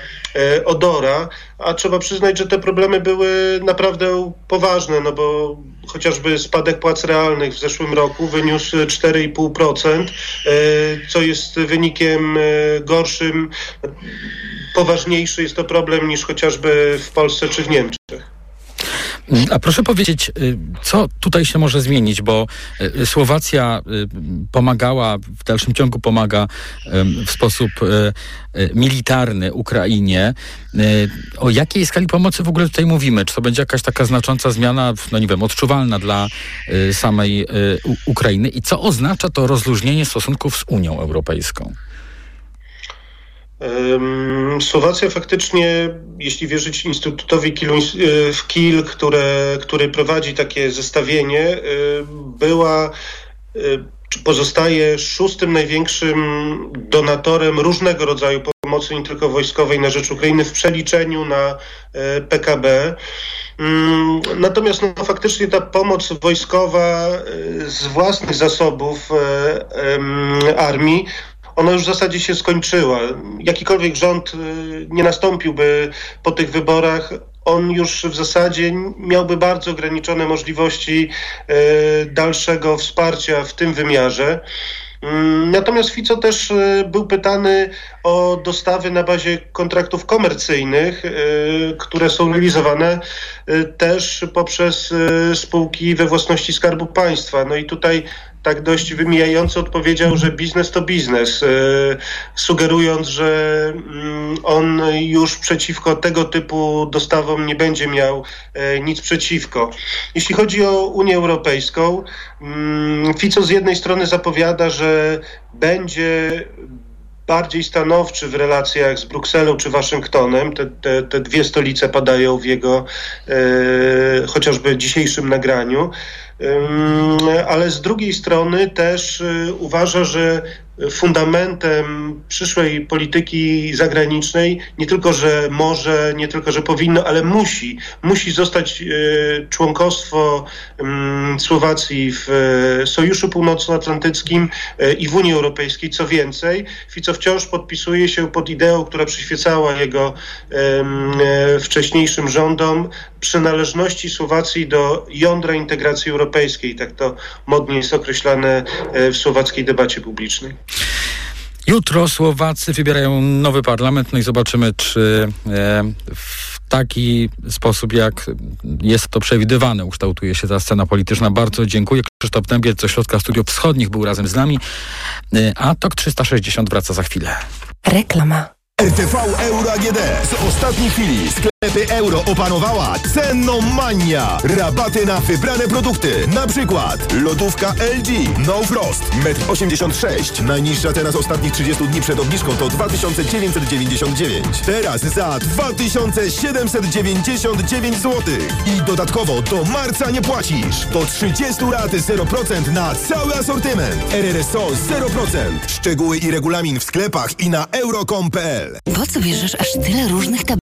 Speaker 31: Odora, a trzeba przyznać, że te problemy były naprawdę poważne, no bo chociażby spadek płac realnych w zeszłym roku wyniósł 4,5%, e, co jest wynikiem e, poważniejszy jest to problem niż chociażby w Polsce czy w Niemczech.
Speaker 2: A proszę powiedzieć, y, co tutaj się może zmienić, bo y, Słowacja y, pomagała, w dalszym ciągu pomaga w sposób militarny Ukrainie. O jakiej skali pomocy w ogóle tutaj mówimy? Czy to będzie jakaś taka znacząca zmiana, no nie wiem, odczuwalna dla samej Ukrainy? I co oznacza to rozluźnienie stosunków z Unią Europejską?
Speaker 31: Słowacja faktycznie, jeśli wierzyć Instytutowi y, w Kiel, które, który prowadzi takie zestawienie, y, była y, pozostaje szóstym największym donatorem różnego rodzaju pomocy, nie tylko wojskowej, na rzecz Ukrainy w przeliczeniu na PKB. Mm, natomiast no, faktycznie ta pomoc wojskowa z własnych zasobów armii ona już w zasadzie się skończyła. Jakikolwiek rząd y, nie nastąpiłby po tych wyborach, on już w zasadzie miałby bardzo ograniczone możliwości y, dalszego wsparcia w tym wymiarze. Mm, natomiast Fico też y, był pytany o dostawy na bazie kontraktów komercyjnych, które są realizowane też poprzez spółki we własności Skarbu Państwa. No i tutaj tak dość wymijająco odpowiedział, że biznes to biznes, e, sugerując, że mm, on już przeciwko tego typu dostawom nie będzie miał e, nic przeciwko. Jeśli chodzi o Unię Europejską, mm, Fico z jednej strony zapowiada, że będzie bardziej stanowczy w relacjach z Brukselą czy Waszyngtonem. Te, te, te dwie stolice padają w jego e, chociażby dzisiejszym nagraniu ale z drugiej strony też y, uważa, że fundamentem przyszłej polityki zagranicznej nie tylko, że może, nie tylko, że powinno, ale musi, musi zostać y, członkostwo Słowacji w y, Sojuszu Północnoatlantyckim i w Unii Europejskiej. Co więcej, Fico wciąż podpisuje się pod ideą, która przyświecała jego wcześniejszym rządom, przynależności Słowacji do jądra integracji europejskiej. Tak to modnie jest określane e, w słowackiej debacie publicznej.
Speaker 2: Jutro Słowacy wybierają nowy parlament, no i zobaczymy, czy e, w taki sposób, jak jest to przewidywane, ukształtuje się ta scena polityczna. Bardzo dziękuję. Krzysztof Dębiec z Ośrodka Studiów Wschodnich był razem z nami, e, a TOK 360 wraca za chwilę.
Speaker 32: Reklama.
Speaker 33: RTV Euro AGD. Z ostatniej chwili sklepy euro opanowała cenomania. Rabaty na wybrane produkty. Na przykład lodówka LG No Frost 1,86 m. Najniższa cena z ostatnich 30 dni przed obniżką to 2999. Teraz za 2799 zł. I dodatkowo do marca nie płacisz. Do 30 lat 0% na cały asortyment. RRSO 0%. Szczegóły i regulamin w sklepach i na euro.com.pl
Speaker 32: Po co bierzesz aż tyle różnych tabletek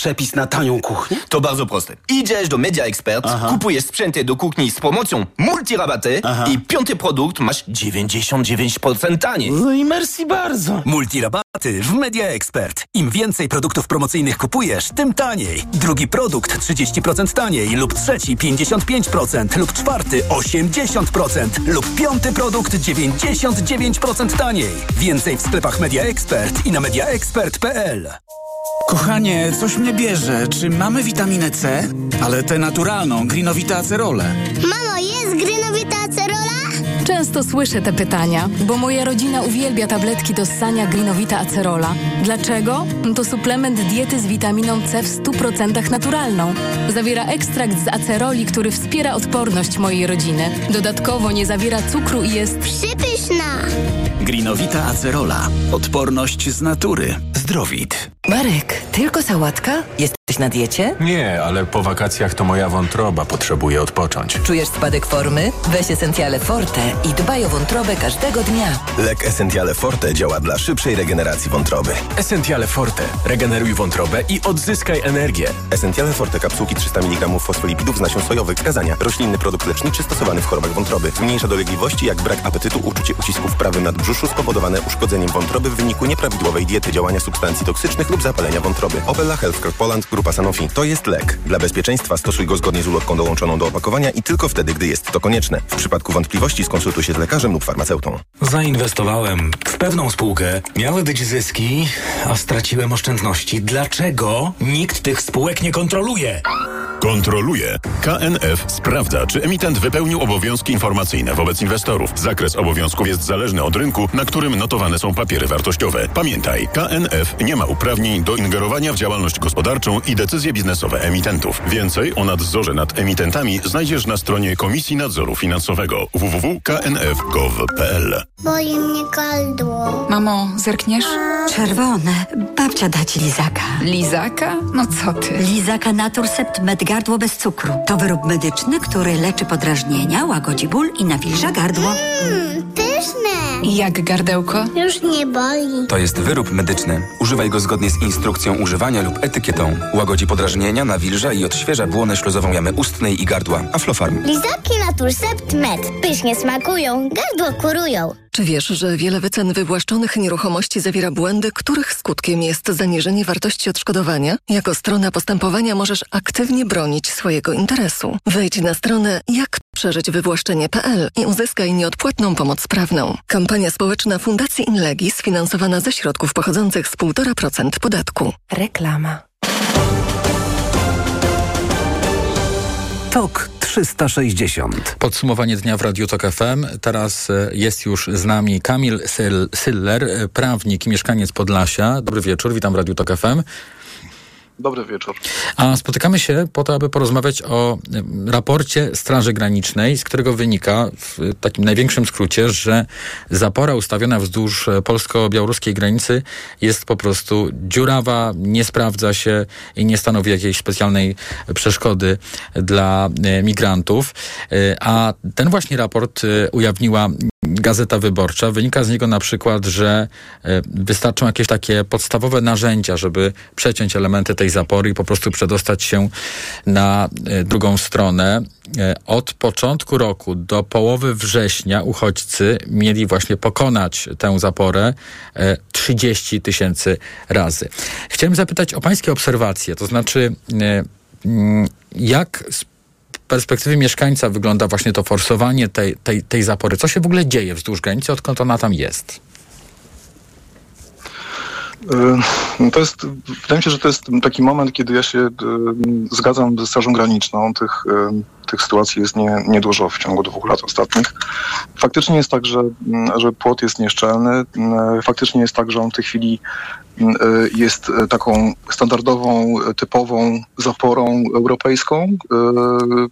Speaker 34: przepis na tanią kuchnię?
Speaker 35: To bardzo proste. Idziesz do Media Expert,
Speaker 34: Aha.
Speaker 35: kupujesz sprzęty do kuchni z promocją multirabaty
Speaker 34: Aha.
Speaker 35: i piąty produkt masz 99% taniej.
Speaker 34: No i merci bardzo.
Speaker 36: Multirabaty w Media Expert. Im więcej produktów promocyjnych kupujesz, tym taniej. Drugi produkt 30% taniej lub trzeci 55% lub czwarty 80% lub piąty produkt 99% taniej. Więcej w sklepach Media Expert i na mediaexpert.pl.
Speaker 37: Kochanie, coś mnie bierze. Czy mamy witaminę C? Ale tę naturalną, grinowite acerole.
Speaker 38: Mamo? Często słyszę te pytania, bo moja rodzina uwielbia tabletki do ssania Greenowita Acerola. Dlaczego? To suplement diety z witaminą C w 100% naturalną. Zawiera ekstrakt z aceroli, który wspiera odporność mojej rodziny. Dodatkowo nie zawiera cukru i jest
Speaker 39: Przypyszna!
Speaker 40: Greenowita Acerola. Odporność z natury. Zdrowit.
Speaker 41: Marek, tylko sałatka? Jesteś na diecie?
Speaker 42: Nie, ale po wakacjach to moja wątroba potrzebuje odpocząć.
Speaker 41: Czujesz spadek formy? Weź Essentiale Forte i dbaj o wątrobę każdego dnia.
Speaker 33: Lek Essentiale Forte działa dla szybszej regeneracji wątroby.
Speaker 42: Essentiale Forte. Regeneruj wątrobę i odzyskaj energię.
Speaker 33: Essentiale Forte kapsułki 300 mg fosfolipidów z nasion sojowych, wskazania. Roślinny produkt leczniczy stosowany w chorobach wątroby. Zmniejsza dolegliwości jak brak apetytu, uczucie ucisku w prawym nadbrzuszu spowodowane uszkodzeniem wątroby w wyniku nieprawidłowej diety, działania substancji toksycznych lub zapalenia wątroby. Opella Healthcare Poland, grupa Sanofi. To jest lek. Dla bezpieczeństwa stosuj go zgodnie z ulotką dołączoną do opakowania i tylko wtedy, gdy jest to konieczne. W przypadku wątpliwości skonsultuj się z lekarzem lub farmaceutą.
Speaker 40: Zainwestowałem w pewną spółkę. Miały być zyski, a straciłem oszczędności. Dlaczego nikt tych spółek nie kontroluje?
Speaker 43: Kontroluje. KNF sprawdza, czy emitent wypełnił obowiązki informacyjne wobec inwestorów. Zakres obowiązków jest zależny od rynku, na którym notowane są papiery wartościowe. Pamiętaj, KNF nie ma uprawnień do ingerowania w działalność gospodarczą i decyzje biznesowe emitentów. Więcej o nadzorze nad emitentami znajdziesz na stronie Komisji Nadzoru Finansowego www.knf.gov.pl.
Speaker 39: Boli mnie gardło.
Speaker 5: Mamo, zerkniesz?
Speaker 32: Czerwone. Babcia da ci lizaka.
Speaker 5: Lizaka? No co ty?
Speaker 32: Lizaka Naturcept Med Gardło bez cukru. To wyrób medyczny, który leczy podrażnienia, łagodzi ból i nawilża gardło.
Speaker 39: Mmm, pyszne.
Speaker 5: I jak gardełko?
Speaker 39: Już nie boli.
Speaker 44: To jest wyrób medyczny. Używaj go zgodnie z instrukcją używania lub etykietą. Łagodzi podrażnienia, nawilża i odświeża błonę śluzową jamy ustnej i gardła. Aflofarm.
Speaker 39: Lizaki Naturcept Med. Pysznie smakują, gardło kurują.
Speaker 45: Czy wiesz, że wiele wycen wywłaszczonych nieruchomości zawiera błędy, których skutkiem jest zaniżenie wartości odszkodowania? Jako strona postępowania możesz aktywnie bronić swojego interesu. Wejdź na stronę jak przeżyć wywłaszczenie.pl i uzyskaj nieodpłatną pomoc prawną. Kampania społeczna Fundacji Inlegi sfinansowana ze środków pochodzących z 1,5% podatku. Reklama.
Speaker 4: TOK 360.
Speaker 2: Podsumowanie dnia w Radiu Tok FM. Teraz e, jest już z nami Kamil Syl Syller, e, prawnik i mieszkaniec Podlasia. Dobry wieczór, witam w Radiu Tok FM.
Speaker 46: Dobry wieczór.
Speaker 2: A spotykamy się po to, aby porozmawiać o raporcie Straży Granicznej, z którego wynika w takim największym skrócie, że zapora ustawiona wzdłuż polsko-białoruskiej granicy jest po prostu dziurawa, nie sprawdza się i nie stanowi jakiejś specjalnej przeszkody dla migrantów. A ten właśnie raport ujawniła Gazeta Wyborcza. Wynika z niego na przykład, że wystarczą jakieś takie podstawowe narzędzia, żeby przeciąć elementy tej zapory i po prostu przedostać się na drugą stronę. Od początku roku do połowy września uchodźcy mieli właśnie pokonać tę zaporę 30 tysięcy razy. Chciałem zapytać o pańskie obserwacje, to znaczy jak perspektywy mieszkańca wygląda właśnie to forsowanie tej, tej, tej zapory? Co się w ogóle dzieje wzdłuż granicy, odkąd ona tam jest?
Speaker 46: To jest, wydaje mi się, że to jest taki moment, kiedy ja się zgadzam ze Strażą Graniczną. Tych, tych sytuacji jest nie, niedużo w ciągu dwóch lat ostatnich. Faktycznie jest tak, że, że płot jest nieszczelny. Faktycznie jest tak, że on w tej chwili jest taką standardową, typową zaporą europejską,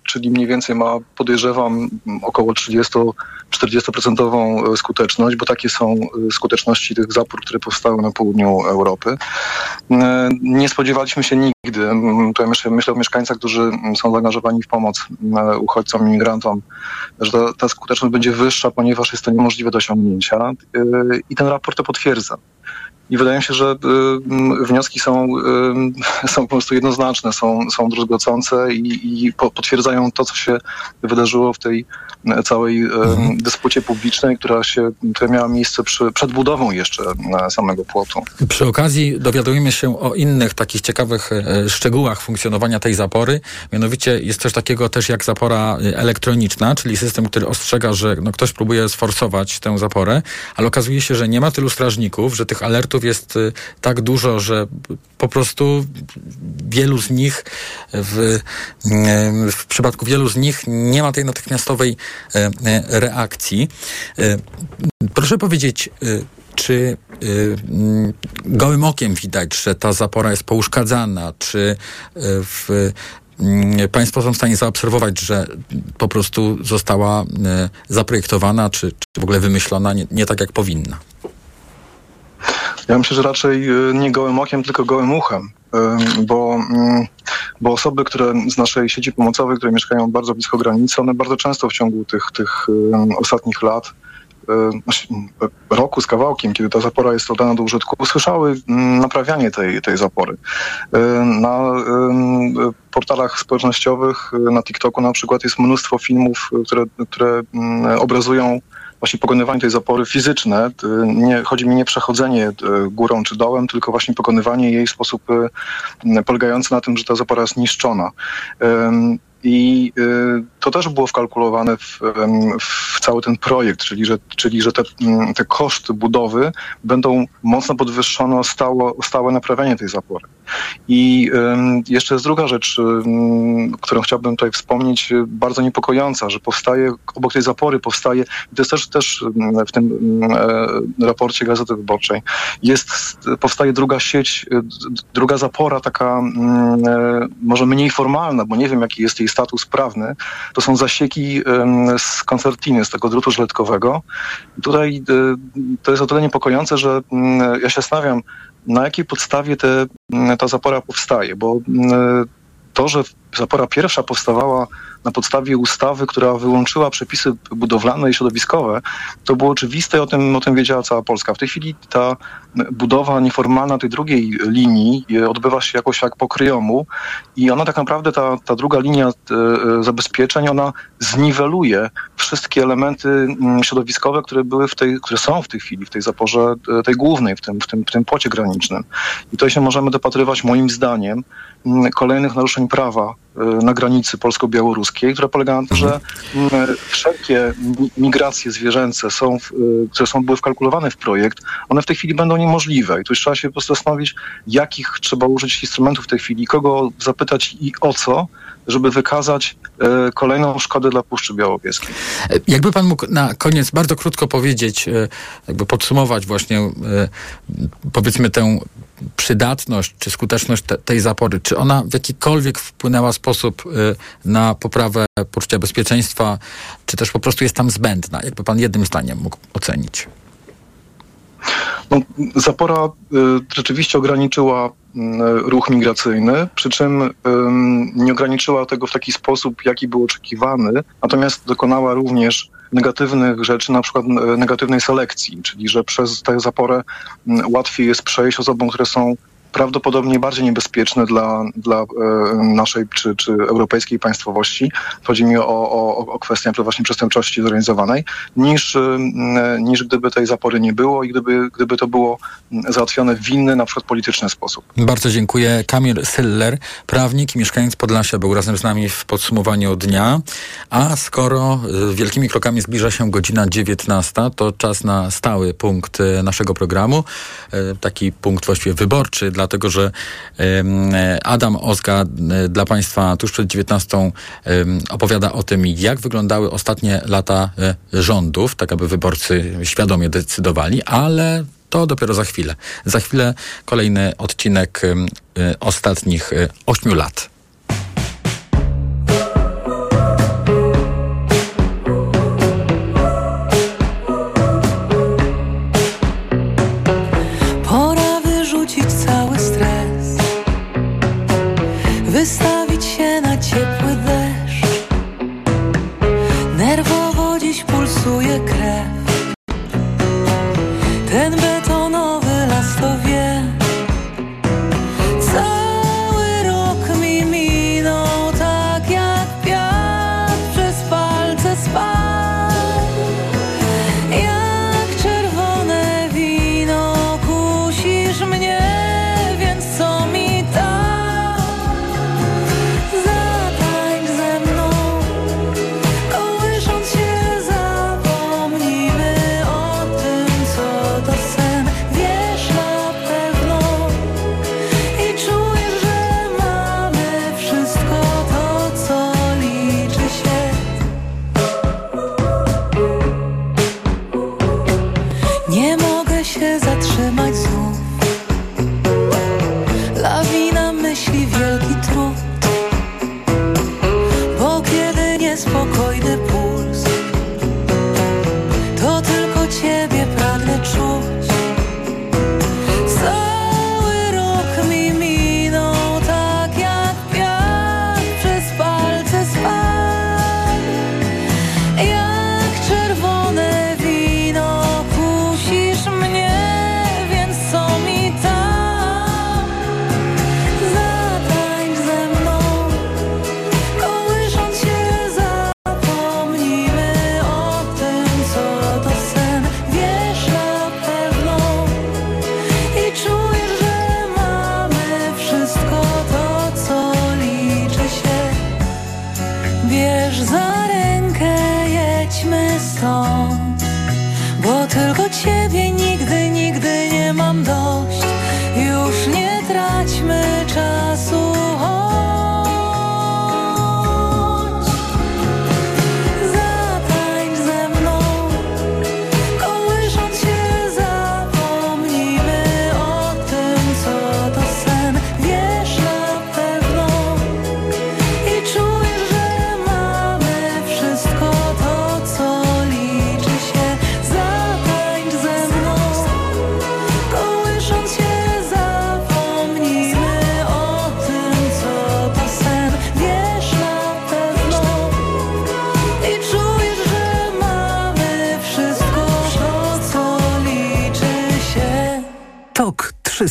Speaker 46: czyli mniej więcej ma, podejrzewam, około 30-40% skuteczność, bo takie są skuteczności tych zapór, które powstały na południu Europy. Nie spodziewaliśmy się nigdy, ja myślę, myślę o mieszkańcach, którzy są zaangażowani w pomoc uchodźcom, imigrantom, że ta, ta skuteczność będzie wyższa, ponieważ jest to niemożliwe do osiągnięcia i ten raport to potwierdza. I wydaje mi się, że y, wnioski są, y, (laughs) są po prostu jednoznaczne, są, są druzgocące i, i po, potwierdzają to, co się wydarzyło w tej całej y, dyspucie publicznej, która się która miała miejsce przy, przed budową jeszcze samego płotu.
Speaker 2: Przy okazji dowiadujemy się o innych takich ciekawych szczegółach funkcjonowania tej zapory. Mianowicie jest coś takiego też jak zapora elektroniczna, czyli system, który ostrzega, że no, ktoś próbuje sforsować tę zaporę, ale okazuje się, że nie ma tylu strażników, że tych alertów uchodźców jest y, tak dużo, że po prostu wielu z nich, w, w przypadku wielu z nich nie ma tej natychmiastowej reakcji. Proszę powiedzieć, czy gołym okiem widać, że ta zapora jest pouszkadzana, czy w Mm, państwo są w stanie zaobserwować, że po prostu została zaprojektowana, czy, czy w ogóle wymyślona nie, nie tak, jak powinna?
Speaker 46: Ja myślę, że raczej e, nie gołym okiem, tylko gołym uchem, e, bo, mm, bo osoby, które z naszej sieci pomocowej, które mieszkają bardzo blisko granicy, one bardzo często w ciągu tych, tych ostatnich lat E, roku z kawałkiem, kiedy ta zapora jest oddana do użytku, usłyszały mm, naprawianie tej, tej zapory. Na portalach społecznościowych, na TikToku na przykład jest mnóstwo filmów, które, które obrazują właśnie pokonywanie tej zapory fizyczne. Nie, chodzi mi nie przechodzenie górą czy dołem, tylko właśnie pokonywanie jej w sposób polegający na tym, że ta zapora jest niszczona. I to też było wkalkulowane w, w, cały ten projekt, czyli że, czyli, że te, mm, te koszty budowy będą mocno podwyższone o, stało, o stałe naprawianie tej zapory. I jeszcze jest druga rzecz, którą chciałbym tutaj wspomnieć, bardzo niepokojąca, że powstaje, obok tej zapory powstaje, to jest też, też w tym e, raporcie Gazety Wyborczej, jest, powstaje druga sieć, druga zapora, taka e, może mniej formalna, bo nie wiem, jaki jest jej status prawny, to są zasieki z koncertiny, z tego drutu żyletkowego. Tutaj e, to jest o tyle niepokojące, że ja się zastanawiam, na jakiej podstawie te, ta zapora powstaje, bo to, że zapora pierwsza powstawała na podstawie ustawy, która wyłączyła przepisy budowlane i środowiskowe, to było oczywiste o tym, o tym wiedziała cała Polska. W tej chwili ta budowa nieformalna tej drugiej linii e, odbywa się jakoś jak po kryjomu i ona tak naprawdę, ta, ta druga linia e, e, zabezpieczeń, ona zniweluje wszystkie elementy mm, środowiskowe, które były w tej, które są w tej chwili w tej zaporze, tej głównej, w tym, w tym, w tym płocie granicznym. I to się możemy dopatrywać moim zdaniem kolejnych naruszeń prawa na granicy polsko-białoruskiej, która polega na tym, że mm, wszelkie migracje zwierzęce, są, które są były wkalkulowane w projekt, one w tej chwili będą niemożliwe. I tu już trzeba się po prostu zastanowić, jakich trzeba użyć instrumentów w tej chwili, kogo zapytać i o co, żeby wykazać e, kolejną szkodę dla Puszczy Białowieskiej.
Speaker 2: Jakby pan mógł na koniec bardzo krótko powiedzieć, jakby podsumować właśnie powiedzmy tę przydatność czy skuteczność te, tej zapory, czy ona w jakikolwiek wpłynęła sposób na poprawę poczucia bezpieczeństwa, czy też po prostu jest tam zbędna? Jakby pan jednym zdaniem mógł ocenić.
Speaker 46: No, zapora y, rzeczywiście ograniczyła y, ruch migracyjny, przy czym y, nie ograniczyła tego w taki sposób, jaki był oczekiwany, natomiast dokonała również negatywnych rzeczy, na przykład y, negatywnej selekcji, czyli że przez tę zaporę y, łatwiej jest przejść osobom, które są prawdopodobnie bardziej niebezpieczne dla, dla e, naszej czy, czy europejskiej państwowości, chodzi mi o, o, o kwestię właśnie przestępczości zorganizowanej, niż, e, niż gdyby tej zapory nie było i gdyby, gdyby to było załatwione w inny, na przykład polityczny sposób.
Speaker 2: Bardzo dziękuję. Kamil Syller, prawnik i mieszkaniec Podlasia, był razem z nami w podsumowaniu dnia. A skoro e, wielkimi krokami zbliża się godzina 19, to czas na stały punkt naszego programu. Taki punkt właściwie wyborczy dlatego że Adam Ozga e, dla Państwa tuż przed 19 opowiada o tym, jak wyglądały ostatnie lata e, rządów, tak aby wyborcy świadomie decydowali, ale to dopiero za chwilę. Za chwilę kolejny odcinek e, ostatnich ośmiu lat.
Speaker 47: wystawić się na ciepły deszcz. Nerwowo dziś pulsuje krew.
Speaker 48: Ten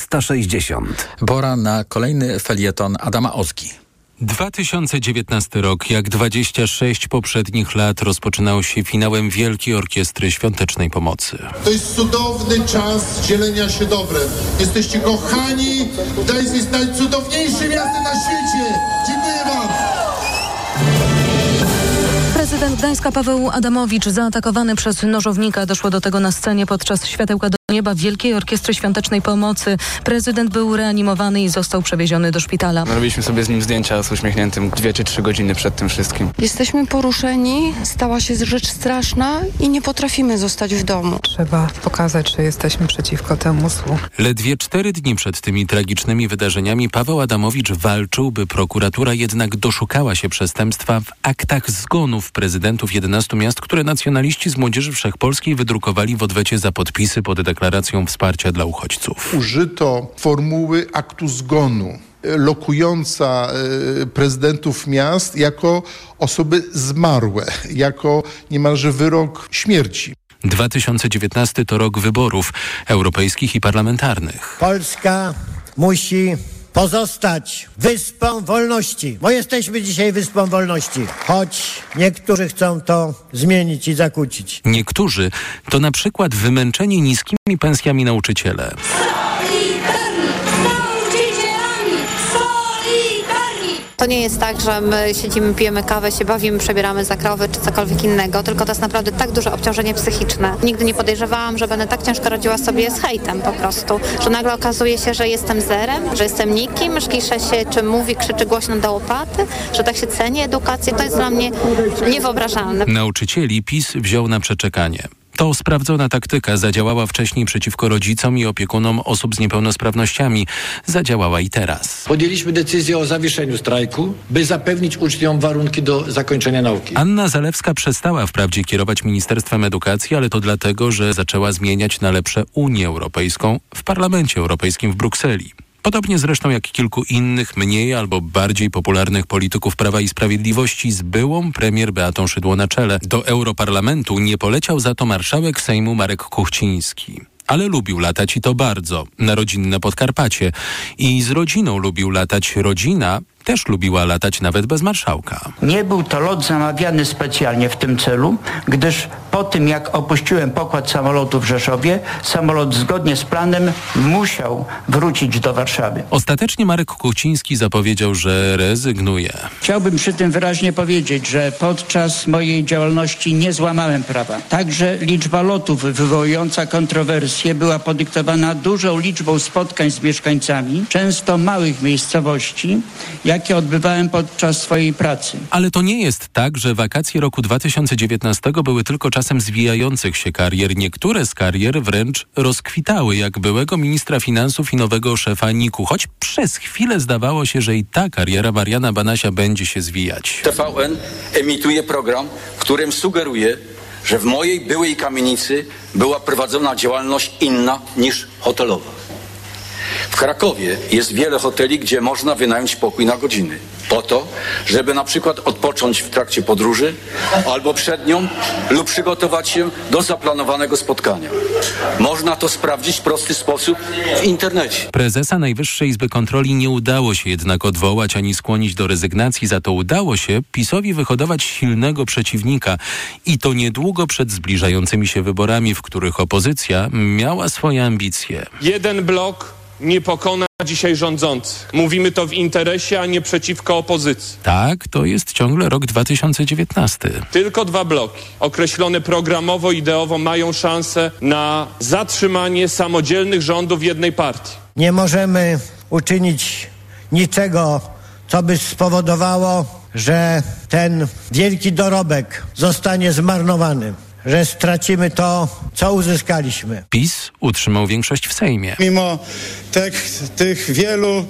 Speaker 48: 360.
Speaker 2: Pora na kolejny felieton Adama Ozgi.
Speaker 49: 2019 rok, jak 26 poprzednich lat, rozpoczynał się finałem Wielkiej Orkiestry Świątecznej Pomocy.
Speaker 33: To jest cudowny czas dzielenia się dobrem. Jesteście kochani, Gdańsk jest najcudowniejszym miastem na świecie. Dziękuję wam.
Speaker 50: Prezydent Gdańska Paweł Adamowicz zaatakowany przez nożownika. Doszło do tego na scenie podczas światełka do nieba Wielkiej Orkiestry Świątecznej Pomocy. Prezydent był reanimowany i został przewieziony do szpitala.
Speaker 51: Robiliśmy sobie z nim zdjęcia z uśmiechniętym dwie czy trzy godziny przed tym wszystkim.
Speaker 52: Jesteśmy poruszeni, stała się rzecz straszna i nie potrafimy zostać w domu.
Speaker 53: Trzeba pokazać, że jesteśmy przeciwko temu złu.
Speaker 49: Ledwie cztery dni przed tymi tragicznymi wydarzeniami Paweł Adamowicz walczył, by prokuratura jednak doszukała się przestępstwa w aktach zgonów prezydentów 11 miast, które nacjonaliści z Młodzieży Wszechpolskiej wydrukowali w odwecie za podpisy pod deklaracją wsparcia dla uchodźców.
Speaker 33: Użyto formuły aktu zgonu e, lokująca e, prezydentów miast jako osoby zmarłe, jako niemalże wyrok śmierci.
Speaker 49: 2019 to rok wyborów europejskich i parlamentarnych.
Speaker 54: Polska musi pozostać wyspą wolności, bo jesteśmy dzisiaj wyspą wolności, choć niektórzy chcą to zmienić i zakłócić.
Speaker 49: Niektórzy to na przykład wymęczeni niskimi pensjami nauczyciele.
Speaker 55: Nie jest tak, że my siedzimy, pijemy kawę, się bawimy, przebieramy za krowy czy cokolwiek innego, tylko to jest naprawdę tak duże obciążenie psychiczne. Nigdy nie podejrzewałam, że będę tak ciężko radziła sobie z hejtem po prostu, że nagle okazuje się, że jestem zerem, że jestem nikim, szkiszę się, czy mówi, krzyczy głośno do łopaty, że tak się ceni edukację. To jest dla mnie niewyobrażalne.
Speaker 49: Nauczycieli PiS wziął na przeczekanie. To sprawdzona taktyka zadziałała wcześniej przeciwko rodzicom i opiekunom osób z niepełnosprawnościami. Zadziałała i teraz.
Speaker 56: Podjęliśmy decyzję o zawieszeniu strajku, by zapewnić uczniom warunki do zakończenia nauki.
Speaker 49: Anna Zalewska przestała wprawdzie kierować Ministerstwem Edukacji, ale to dlatego, że zaczęła zmieniać na lepsze Unię Europejską w Parlamencie Europejskim w Brukseli. Podobnie zresztą jak kilku innych, mniej albo bardziej popularnych polityków Prawa i Sprawiedliwości z byłą premier Beatą Szydło na czele. Do Europarlamentu nie poleciał za to marszałek Sejmu Marek Kuchciński. Ale lubił latać i to bardzo, na rodzinne Podkarpacie. I z rodziną lubił latać rodzina, też lubiła latać nawet bez marszałka.
Speaker 57: Nie był to lot zamawiany specjalnie w tym celu, gdyż po tym jak opuściłem pokład samolotu w Rzeszowie, samolot zgodnie z planem musiał wrócić do Warszawy.
Speaker 49: Ostatecznie Marek Kuciński zapowiedział, że rezygnuje.
Speaker 57: Chciałbym przy tym wyraźnie powiedzieć, że podczas mojej działalności nie złamałem prawa. Także liczba lotów wywołująca kontrowersje była podyktowana dużą liczbą spotkań z mieszkańcami, często małych miejscowości, jakie odbywałem podczas swojej pracy.
Speaker 49: Ale to nie jest tak, że wakacje roku 2019 były tylko czasem zwijających się karier. Niektóre z karier wręcz rozkwitały, jak byłego ministra finansów i nowego szefa NIK-u, choć przez chwilę zdawało się, że i ta kariera Mariana Banasia będzie się zwijać.
Speaker 58: TVN emituje program, którym sugeruje, że w mojej byłej kamienicy była prowadzona działalność inna niż hotelowa. W Krakowie jest wiele hoteli, gdzie można wynająć pokój na godziny. Po to, żeby na przykład odpocząć w trakcie podróży albo przed nią lub przygotować się do zaplanowanego spotkania. Można to sprawdzić w prosty sposób w internecie.
Speaker 49: Prezesa Najwyższej Izby Kontroli nie udało się jednak odwołać ani skłonić do rezygnacji, za to udało się PiSowi wyhodować silnego przeciwnika i to niedługo przed zbliżającymi się wyborami, w których opozycja miała swoje ambicje.
Speaker 59: Jeden blok
Speaker 60: nie pokona dzisiaj rządzący. Mówimy to w interesie, a nie przeciwko opozycji.
Speaker 49: Tak, to jest ciągle rok 2019.
Speaker 60: Tylko dwa bloki, określone programowo, ideowo, mają szansę na zatrzymanie samodzielnych rządów jednej partii.
Speaker 54: Nie możemy uczynić niczego, co by spowodowało, że ten wielki dorobek zostanie zmarnowany, że stracimy to, co uzyskaliśmy.
Speaker 49: PiS utrzymał większość w Sejmie.
Speaker 61: Mimo tych, tych wielu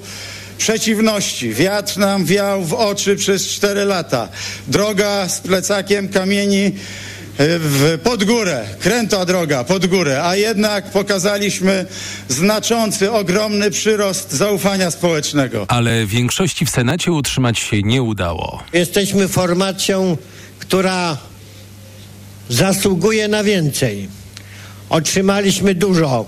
Speaker 61: przeciwności. Wiatr nam wiał w oczy przez cztery lata. Droga z plecakiem kamieni y, w, pod górę, kręta droga pod górę, a jednak pokazaliśmy znaczący, ogromny przyrost zaufania społecznego.
Speaker 49: Ale większości w Senacie utrzymać się nie udało.
Speaker 54: Jesteśmy formacją, która zasługuje na więcej. Otrzymaliśmy dużo,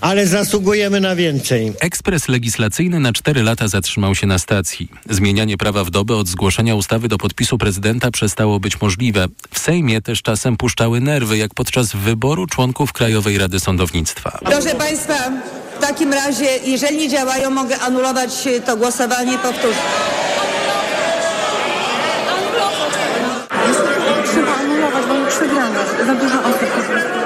Speaker 54: ale zasługujemy na więcej.
Speaker 49: Ekspres legislacyjny na cztery lata zatrzymał się na stacji. Zmienianie prawa w dobę od zgłoszenia ustawy do podpisu prezydenta przestało być możliwe. W Sejmie też czasem puszczały nerwy, jak podczas wyboru członków Krajowej Rady Sądownictwa.
Speaker 62: Proszę Państwa, w takim razie, jeżeli nie działają, mogę anulować to głosowanie i powtórzyć.
Speaker 63: Trzeba przegramy. Za dużo osób po prostu.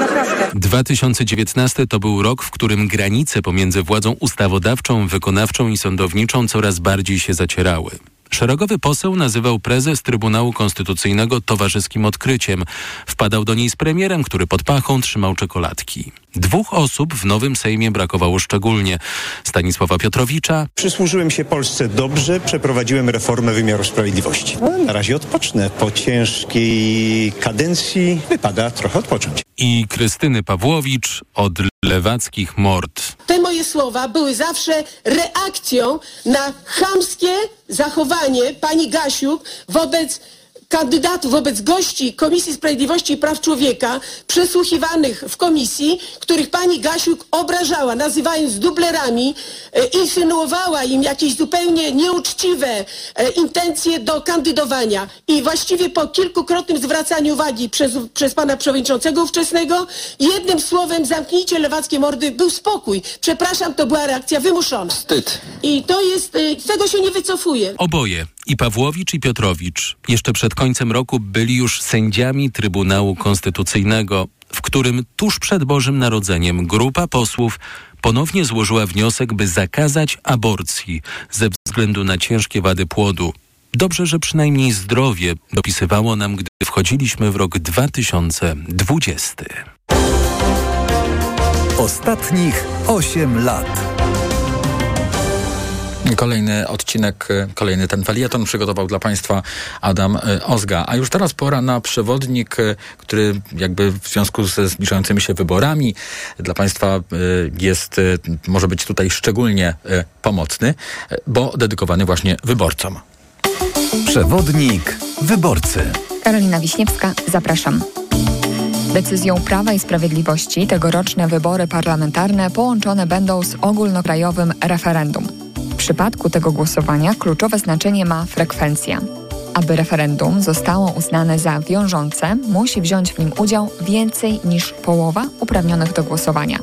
Speaker 63: Naprawdę.
Speaker 49: 2019 to był rok, w którym granice pomiędzy władzą ustawodawczą, wykonawczą i sądowniczą coraz bardziej się zacierały. Szeregowy poseł nazywał prezes Trybunału Konstytucyjnego towarzyskim odkryciem. Wpadał do niej z premierem, który pod pachą trzymał czekoladki. Dwóch osób w nowym Sejmie brakowało szczególnie. Stanisława Piotrowicza
Speaker 64: Przysłużyłem się Polsce dobrze, przeprowadziłem reformę wymiaru sprawiedliwości. No, na razie odpocznę. Po ciężkiej kadencji wypada trochę odpocząć.
Speaker 49: i Krystyny Pawłowicz od lewackich mord.
Speaker 57: Te moje słowa były zawsze reakcją na chamskie zachowanie pani Gasiuk wobec kandydatów, wobec gości Komisji Sprawiedliwości i Praw Człowieka przesłuchiwanych w komisji, których pani Gasiuk obrażała, nazywając dublerami, e, insynuowała im jakieś zupełnie nieuczciwe e, intencje do kandydowania. I właściwie po kilkukrotnym zwracaniu uwagi przez, przez pana przewodniczącego ówczesnego, jednym słowem zamknijcie lewackie mordy, był spokój. Przepraszam, to była reakcja wymuszona.
Speaker 65: Wstyd.
Speaker 57: I to jest, e, z tego się nie wycofuje.
Speaker 49: Oboje, i Pawłowicz, i Piotrowicz, jeszcze przed końcem roku byli już sędziami Trybunału Konstytucyjnego, w którym tuż przed Bożym Narodzeniem grupa posłów ponownie złożyła wniosek, by zakazać aborcji ze względu na ciężkie wady płodu. Dobrze, że przynajmniej zdrowie dopisywało nam, gdy wchodziliśmy w rok 2020.
Speaker 4: Ostatnich 8 lat.
Speaker 2: Kolejny odcinek, e, kolejny ten felieton przygotował dla Państwa Adam e, Ozga. A już teraz pora na przewodnik, e, który jakby w związku ze zbliżającymi się wyborami dla Państwa jest, może być tutaj szczególnie pomocny, bo dedykowany właśnie wyborcom.
Speaker 4: Przewodnik wyborcy.
Speaker 66: Karolina Wiśniewska, zapraszam. Decyzją Prawa i Sprawiedliwości tegoroczne wybory parlamentarne połączone będą z ogólnokrajowym referendum. Przypadku tego głosowania kluczowe znaczenie ma frekwencja. Aby referendum zostało uznane za wiążące, musi wziąć w nim udział więcej niż połowa uprawnionych do głosowania.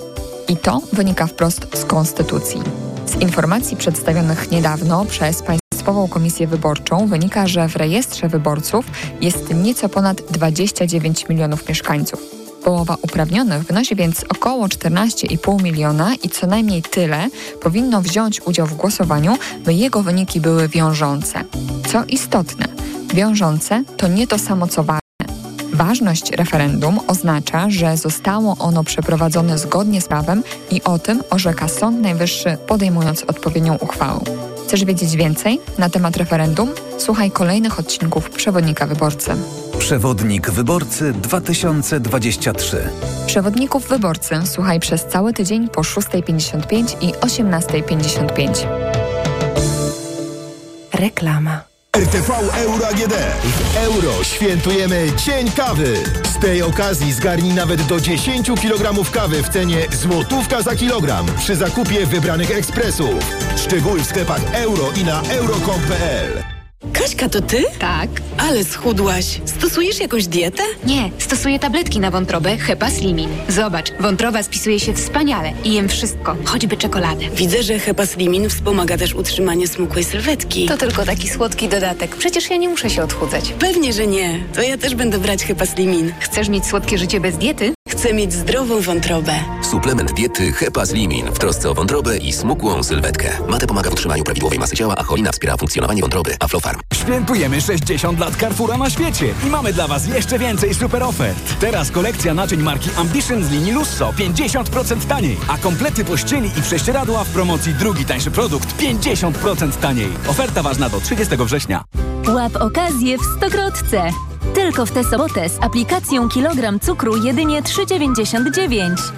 Speaker 66: I to wynika wprost z Konstytucji. Z informacji przedstawionych niedawno przez Państwową Komisję Wyborczą wynika, że w rejestrze wyborców jest nieco ponad 29 milionów mieszkańców. Połowa uprawnionych wynosi więc około 14,5 miliona i co najmniej tyle powinno wziąć udział w głosowaniu, by jego wyniki były wiążące. Co istotne, wiążące to nie to samo co ważne. Ważność referendum oznacza, że zostało ono przeprowadzone zgodnie z prawem i o tym orzeka Sąd Najwyższy podejmując odpowiednią uchwałę. Chcesz wiedzieć więcej na temat referendum? Słuchaj kolejnych odcinków Przewodnika Wyborcy.
Speaker 4: Przewodnik wyborcy 2023.
Speaker 66: Przewodników Wyborcy słuchaj przez cały tydzień po 6.55 i 18.55.
Speaker 67: Reklama.
Speaker 68: RTV Euro AGD. W euro świętujemy Dzień Kawy. Z tej okazji zgarnij nawet do 10 kg kawy w cenie złotówka za kilogram przy zakupie wybranych ekspresów. Szczegóły w sklepach euro i na euro.com.pl
Speaker 38: Kaśka, to ty?
Speaker 32: Tak.
Speaker 38: Ale schudłaś. Stosujesz jakąś dietę?
Speaker 32: Nie, stosuję tabletki na wątrobę Hepa Slimin. Zobacz, wątroba spisuje się wspaniale i jem wszystko, choćby czekoladę.
Speaker 38: Widzę, że Hepaslimin wspomaga też utrzymanie smukłej sylwetki.
Speaker 32: To tylko taki słodki dodatek. Przecież ja nie muszę się odchudzać.
Speaker 38: Pewnie, że nie. To ja też będę brać Hepaslimin.
Speaker 32: Chcesz mieć słodkie życie bez diety?
Speaker 38: Chcę mieć zdrową wątrobę.
Speaker 20: Suplement diety Hepas Limin w trosce o wątrobę i smukłą sylwetkę. Mate pomaga w utrzymaniu prawidłowej masy ciała, a cholina wspiera funkcjonowanie wątroby. Aflofarm.
Speaker 33: Świętujemy 60 lat Carrefoura na świecie i mamy dla Was jeszcze więcej super ofert. Teraz kolekcja naczyń marki Ambition z linii Lusso 50% taniej, a komplety pościeli i prześcieradła w promocji drugi tańszy produkt 50% taniej. Oferta ważna do 30 września.
Speaker 69: Łap okazję w Stokrotce. Tylko w tę sobotę z aplikacją kilogram cukru jedynie 3,99.